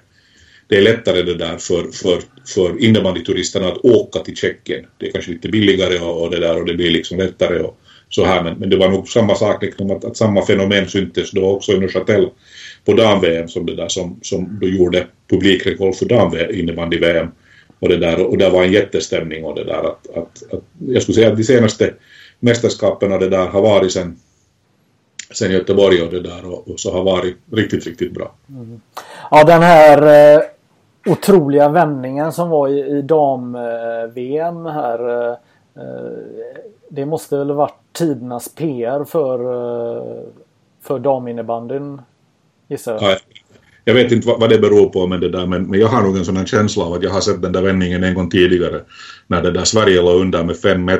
det är lättare det där för, för, för innebandyturisterna att åka till Tjeckien. Det är kanske lite billigare och, och det där och det blir liksom lättare och så här men, men det var nog samma sak liksom att, att samma fenomen syntes då också i Neuchâtel på dam-VM som det där som, som då gjorde publikrekord för dam-innebandy-VM och det där och det var en jättestämning och det där att, att, att jag skulle säga att de senaste mästerskapen och det där har varit sen sen Göteborg och det där och, och så har varit riktigt, riktigt bra. Mm. Ja, den här eh, otroliga vändningen som var i, i dam-VM eh, här. Eh, det måste väl varit tidernas PR för, eh, för daminnebandyn gissar jag. Ja, jag vet inte vad, vad, det beror på med det där men, men jag har nog en sån här känsla av att jag har sett den där vändningen en gång tidigare när det där Sverige låg under med 5-1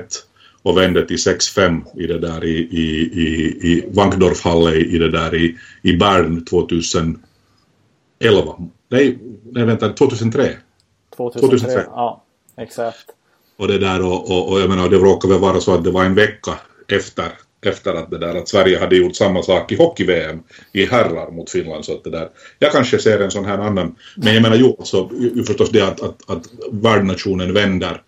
och vände till 6-5 i det där i, i, i, i Wankdorfhalle i det där i, i Bern 2011. Nej, nej vänta, 2003. 2003, 2003. ja exakt. Och det där och, och, och jag menar det råkade väl vara så att det var en vecka efter efter att, det där, att Sverige hade gjort samma sak i hockey-VM i herrar mot Finland. Så att det där, jag kanske ser en sån här annan, men jag menar ju alltså, ju förstås det att, att, att värdnationen vänder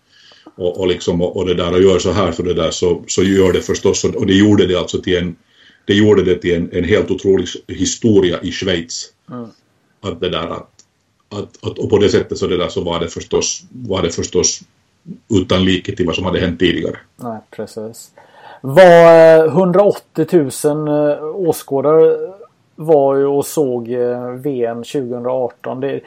och, och, liksom, och, och, det där och gör så här för det där så, så gör det förstås och, och det gjorde det alltså till en det gjorde det till en, en helt otrolig historia i Schweiz. Mm. Att det där att, att, att, och på det sättet så det där så var det förstås, var det förstås utan like till vad som hade hänt tidigare. Nej, precis. Var eh, 180 000 eh, åskådare var ju och såg eh, VM 2018. Det,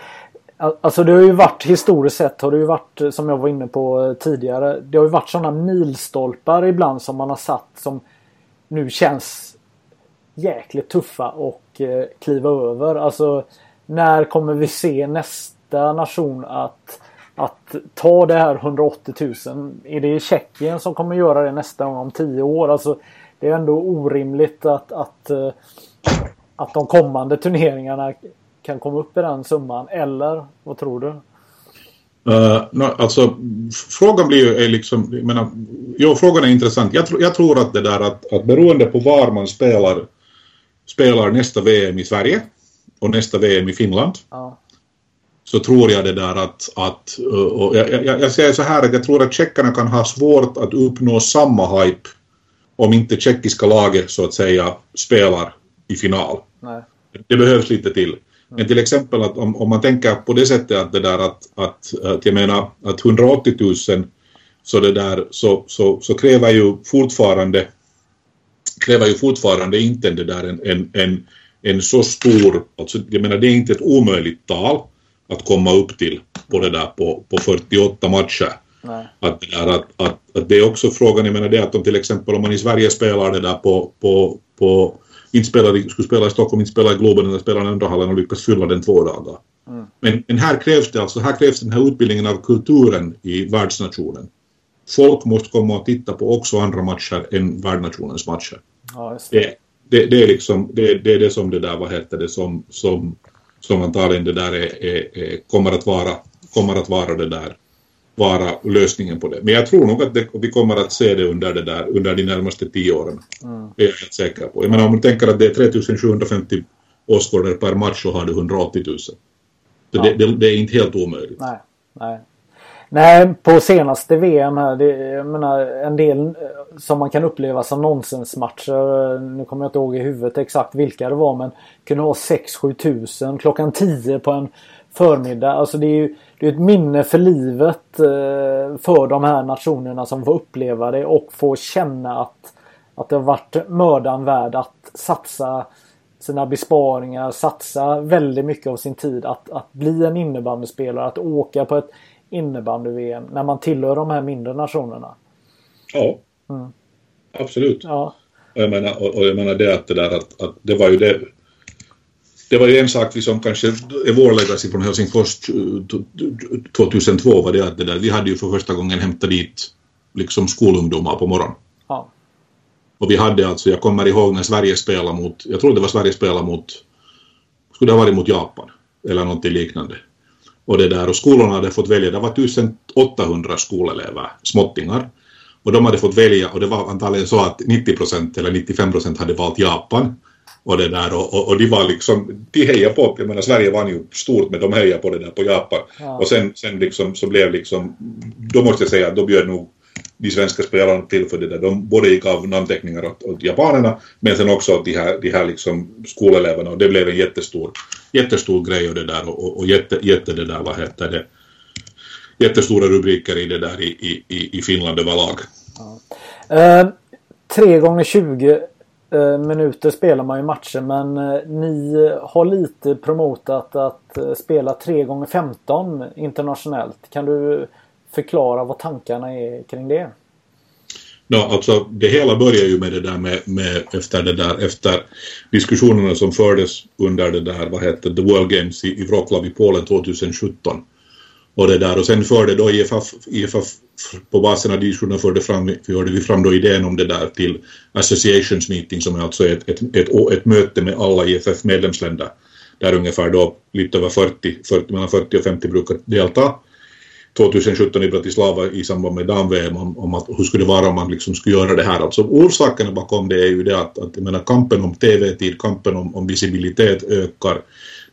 Alltså det har ju varit historiskt sett har det ju varit som jag var inne på tidigare. Det har ju varit sådana milstolpar ibland som man har satt som nu känns jäkligt tuffa och kliva över. Alltså när kommer vi se nästa nation att, att ta det här 180 000? Är det Tjeckien som kommer göra det nästa gång om tio år? Alltså det är ändå orimligt att, att, eh, att de kommande turneringarna kan komma upp i den summan eller vad tror du? Uh, no, alltså frågan blir ju är liksom, jag menar, jo frågan är intressant. Jag, tr jag tror att det där att, att beroende på var man spelar spelar nästa VM i Sverige och nästa VM i Finland ja. Så tror jag det där att, att och jag, jag, jag säger så här att jag tror att tjeckarna kan ha svårt att uppnå samma hype om inte tjeckiska laget så att säga spelar i final. Nej. Det behövs lite till. Men till exempel att om, om man tänker på det sättet att det där att, att, att jag menar att 180 000 så det där så, så, så kräver ju fortfarande kräver ju fortfarande inte det där en, en, en, en så stor, alltså jag menar det är inte ett omöjligt tal att komma upp till på det där på, på 48 matcher. Nej. Att, det där, att, att, att det är också frågan, jag menar det att om till exempel om man i Sverige spelar det där på, på, på inte spelade, skulle spela i Stockholm, inte spela i Globen eller spela i andra hallen och lyckas fylla den två dagar. Mm. Men, men, här krävs det alltså, här krävs den här utbildningen av kulturen i världsnationen. Folk måste komma och titta på också andra matcher än värdnationens matcher. Ja, det. Det, det, är liksom, det, det, är det som det där, vad heter det, som, som, som antagligen det där är, är, är, kommer att vara, kommer att vara det där vara lösningen på det. Men jag tror nog att det, vi kommer att se det under, det där, under de närmaste tio åren. Mm. Det är jag helt säker på. Jag menar om man tänker att det är 3750 åskådare per match så har du 180 000. Så ja. det, det, det, är inte helt omöjligt. Nej, nej. Nej, på senaste VM här, det, jag menar en del eh, som man kan uppleva som nonsensmatcher. Eh, nu kommer jag inte ihåg i huvudet exakt vilka det var men kunde vara 6-7 tusen klockan 10 på en förmiddag. Alltså det är ju det är ett minne för livet eh, för de här nationerna som får uppleva det och får känna att, att det har varit mödan värd att satsa sina besparingar, satsa väldigt mycket av sin tid att, att bli en innebandyspelare, att åka på ett innebandy-VM när man tillhör de här mindre nationerna. Ja, mm. absolut. Ja. Jag menar, och, och jag menar det att det där att, att det var ju det det var ju en sak som kanske vår legacy från Helsingfors 2002 var det att det där, vi hade ju för första gången hämtat dit liksom skolungdomar på morgonen. Ja. Och vi hade alltså, jag kommer ihåg när Sverige spelade mot, jag tror det var Sverige spelade mot, skulle det ha varit mot Japan eller någonting liknande. Och det där, och skolorna hade fått välja, det var 1800 skolelever, småttingar. Och de hade fått välja, och det var antagligen så att 90 procent eller 95 procent hade valt Japan och det där och, och, och de var liksom, de hejade på, jag menar Sverige vann ju stort men de hejade på det där på Japan. Ja. Och sen, sen liksom så blev liksom, då måste jag säga att då bjöd nog de svenska spelarna tillförde det där. De både gick av namnteckningar åt, åt japanerna men sen också åt de här, de här liksom skoleleverna och det blev en jättestor, jättestor grej och det där och, och jätte, jätte det där, vad heter det, jättestora rubriker i det där i, i, i Finland överlag. Ja. Eh, 3 gånger 20 eh, minuter spelar man ju matcher men eh, ni har lite promotat att eh, spela tre gånger 15 internationellt. Kan du förklara vad tankarna är kring det? No, alltså det hela börjar ju med det där med, med, efter det där efter diskussionerna som fördes under det där vad heter The World Games i, i Wroclaw i Polen 2017 och det där och sen förde då IFF, IFF på basen av diskussionerna förde, fram, förde vi fram då idén om det där till Associations Meeting som är alltså ett, ett, ett, ett möte med alla IFF medlemsländer där ungefär då lite över 40, 40 mellan 40 och 50 brukar delta 2017 i Bratislava i samband med dam-VM om, om att hur skulle det vara om man liksom skulle göra det här. Alltså orsakerna bakom det är ju det att, att jag menar, kampen om TV-tid, kampen om, om visibilitet ökar.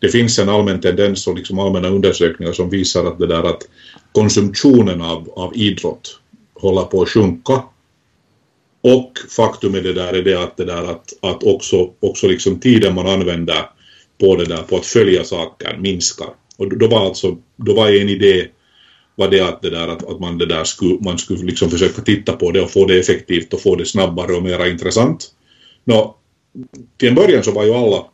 Det finns en allmän tendens och liksom allmänna undersökningar som visar att det där att konsumtionen av, av idrott håller på att sjunka. Och faktum är det där är det att, det där att, att också, också liksom tiden man använder på det där på att följa saker minskar. Och då var alltså, då var en idé var det att, det där, att, att man, det där skulle, man skulle liksom försöka titta på det och få det effektivt och få det snabbare och mera intressant. Nå, till en början så var ju alla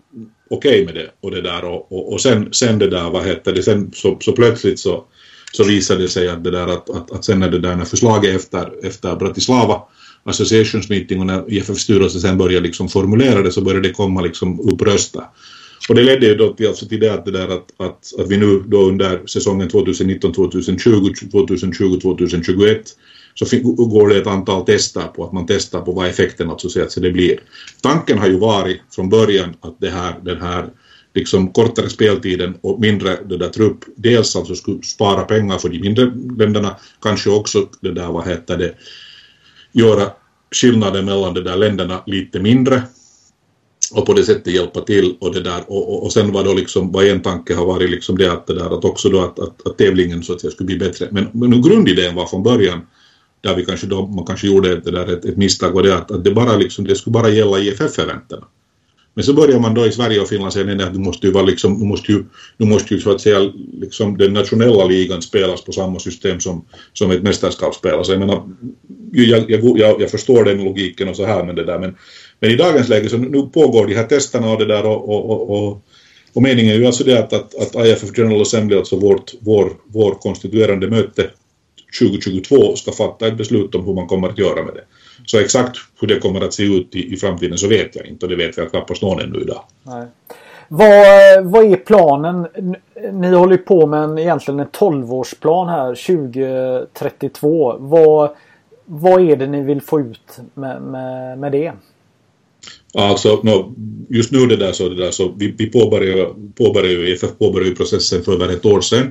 okej okay med det och det där och, och, och, sen, sen det där, vad heter det, sen så, så plötsligt så, så visade det sig att det där att, att, att sen när det där när förslaget efter, efter Bratislava Associations meeting och när IFF styrelsen sen började liksom formulera det så började det komma liksom upp röster. Och det ledde ju då till, alltså till det att, det där att, att, att vi nu då under säsongen 2019-2020, 2020-2021 så går det ett antal tester på att man testar på vad effekten alltså så att det blir. Tanken har ju varit från början att det här, den här liksom kortare speltiden och mindre det där trupp, dels alltså skulle spara pengar för de mindre länderna, kanske också det där vad heter det, göra skillnaden mellan de där länderna lite mindre och på det sättet hjälpa till och det där och, och, och sen var då liksom vad en tanke har varit liksom det att det där att också då att, att, att tävlingen så att säga skulle bli bättre men, men grundidén var från början där vi kanske då, man kanske gjorde det där ett, ett misstag var det att, att det bara liksom, det skulle bara gälla IFF-eventen. Men så börjar man då i Sverige och Finland säga nej, att du måste ju vara liksom, du måste ju, du måste ju så att säga liksom den nationella ligan spelas på samma system som, som ett mästerskapsspel. spelas. jag menar, jag, jag, jag, jag förstår den logiken och så här men det där men, men i dagens läge så nu pågår de här testerna och det där och, och, och, och, och meningen är ju alltså det att, att, att IFF General Assembly, alltså vårt, vår, vår konstituerande möte 2022 ska fatta ett beslut om hur man kommer att göra med det. Så exakt hur det kommer att se ut i, i framtiden så vet jag inte och det vet jag knappast någon ännu idag. Nej. Vad, vad är planen? Ni håller ju på med en, egentligen en 12-årsplan här 2032. Vad, vad är det ni vill få ut med, med, med det? Alltså, no, just nu det där så, det där, så vi, vi påbörjade, påbörjade EFF påbörjade processen för över ett år sedan.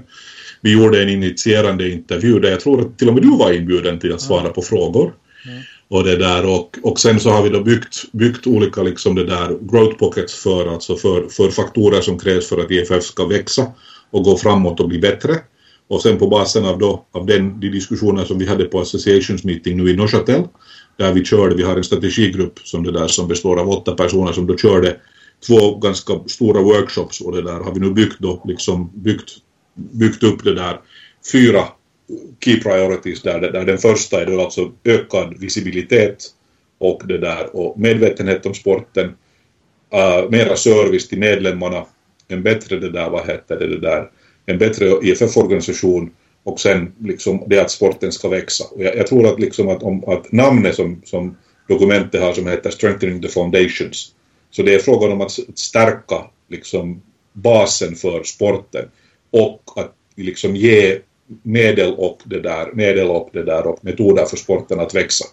Vi gjorde en initierande intervju där jag tror att till och med du var inbjuden till att svara mm. på frågor. Mm. Och, det där, och, och sen så har vi då byggt, byggt olika liksom det där growth pockets för, alltså för, för faktorer som krävs för att EFF ska växa och gå framåt och bli bättre. Och sen på basen av, då, av den, de diskussioner som vi hade på associations meeting nu i Neuchâtel där vi körde, vi har en strategigrupp som det där som består av åtta personer som då körde två ganska stora workshops och det där har vi nu byggt då liksom byggt, byggt upp det där. Fyra key priorities där, där den första är då alltså ökad visibilitet och det där och medvetenhet om sporten, uh, mera service till medlemmarna, en bättre det där, vad heter det, det där, en bättre IFF-organisation och sen liksom det att sporten ska växa. Och jag, jag tror att, liksom att, om, att namnet som, som dokumentet har som heter Strengthening the Foundations, så det är frågan om att stärka liksom basen för sporten och att liksom ge medel och det där, medel och det där och metoder för sporten att växa.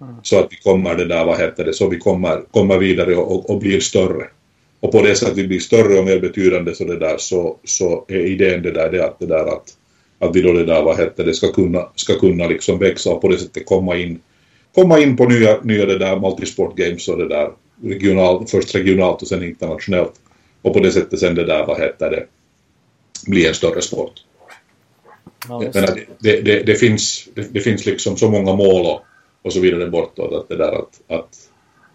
Mm. Så att vi kommer det där, vad heter det, så vi kommer, kommer vidare och, och blir större. Och på det sättet vi blir större och mer betydande så det där så, så är idén det där, det att det där att att vi då det där, vad heter det, ska kunna, ska kunna liksom växa och på det sättet komma in, komma in på nya, nya det där multisport games och det där regionalt, först regionalt och sen internationellt och på det sättet sen det där, vad heter det, bli en större sport. Ja, det, det, det, det, finns, det, finns liksom så många mål och, och så vidare bortåt att det där att, att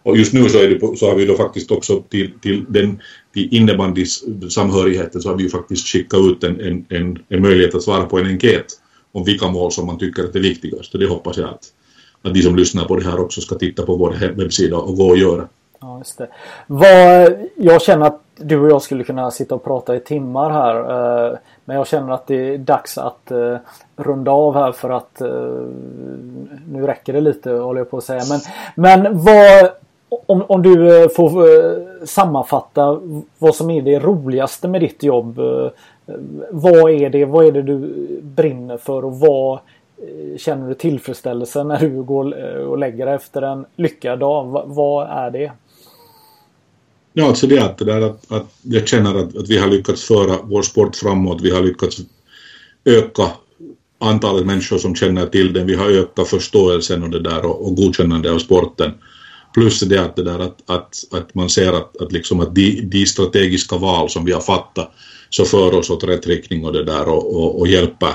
och just nu så, det, så, har vi då faktiskt också till, till den till innebandysamhörigheten så har vi ju faktiskt skickat ut en, en, en, en möjlighet att svara på en enkät om vilka mål som man tycker är viktigast. Det hoppas jag att, att de som lyssnar på det här också ska titta på vår webbsida och gå och göra. Ja, just det. Vad, jag känner att du och jag skulle kunna sitta och prata i timmar här. Eh, men jag känner att det är dags att eh, runda av här för att eh, nu räcker det lite håller jag på att säga. Men, men vad, om, om du eh, får eh, sammanfatta vad som är det roligaste med ditt jobb. Eh, vad är det, vad är det du brinner för och vad känner du tillfredsställelse när du går och lägger dig efter en lyckad dag? Vad är det? Ja, alltså det är det där att, att jag känner att, att vi har lyckats föra vår sport framåt, vi har lyckats öka antalet människor som känner till den, vi har ökat förståelsen och det där och, och godkännande av sporten. Plus det att, det där att, att, att man ser att, att, liksom att de, de strategiska val som vi har fattat så för oss åt rätt riktning och det där och, och, och hjälper,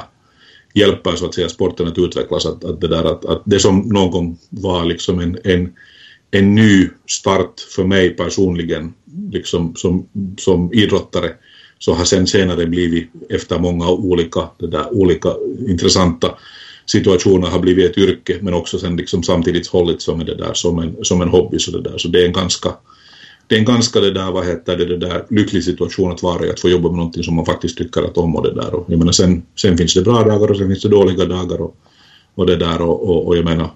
hjälper så att säga sporten att utvecklas. Att, att det där att, att det som någon gång var liksom en, en en ny start för mig personligen liksom som, som idrottare så har sen senare blivit efter många olika, det där, olika intressanta situationer har blivit ett yrke men också sen liksom samtidigt hållit som, det där, som, en, som en hobby. Så det, där. så det är en ganska det är en ganska det där, vad heter det, det där, lycklig situation att vara i, att få jobba med någonting som man faktiskt tycker att om och det där. Och jag menar, sen, sen finns det bra dagar och sen finns det dåliga dagar och, och det där och, och, och jag menar,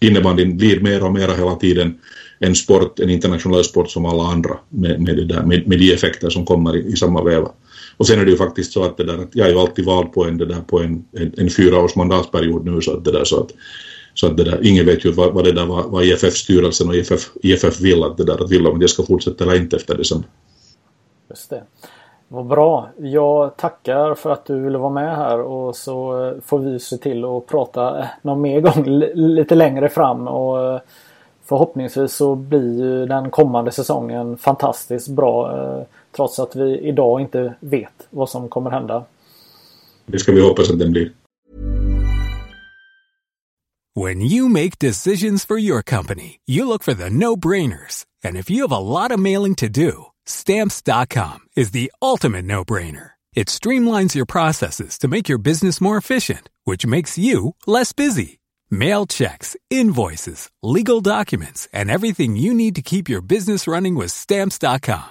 innebandyn blir mer och mer hela tiden en sport, en internationell sport som alla andra med, med, det där, med, med de effekter som kommer i, i samma veva. Och sen är det ju faktiskt så att, det där, att jag är ju alltid vald på en, det där, på en, en, en fyra mandatperiod nu så att det där så att så att det där, ingen vet ju vad, vad det där var vad IFF-styrelsen och IFF, IFF vill att det där att vill om det ska fortsätta eller inte efter december. Just det. Vad bra. Jag tackar för att du ville vara med här och så får vi se till att prata någon mer gång lite längre fram och eh, förhoppningsvis så blir ju den kommande säsongen fantastiskt bra eh, trots att vi idag inte vet vad som kommer hända. Det ska vi hoppas att den blir. When you make decisions for your company, you look for the no-brainers. And if you have a lot of mailing to do, Stamps.com is the ultimate no-brainer. It streamlines your processes to make your business more efficient, which makes you less busy. Mail checks, invoices, legal documents, and everything you need to keep your business running with Stamps.com.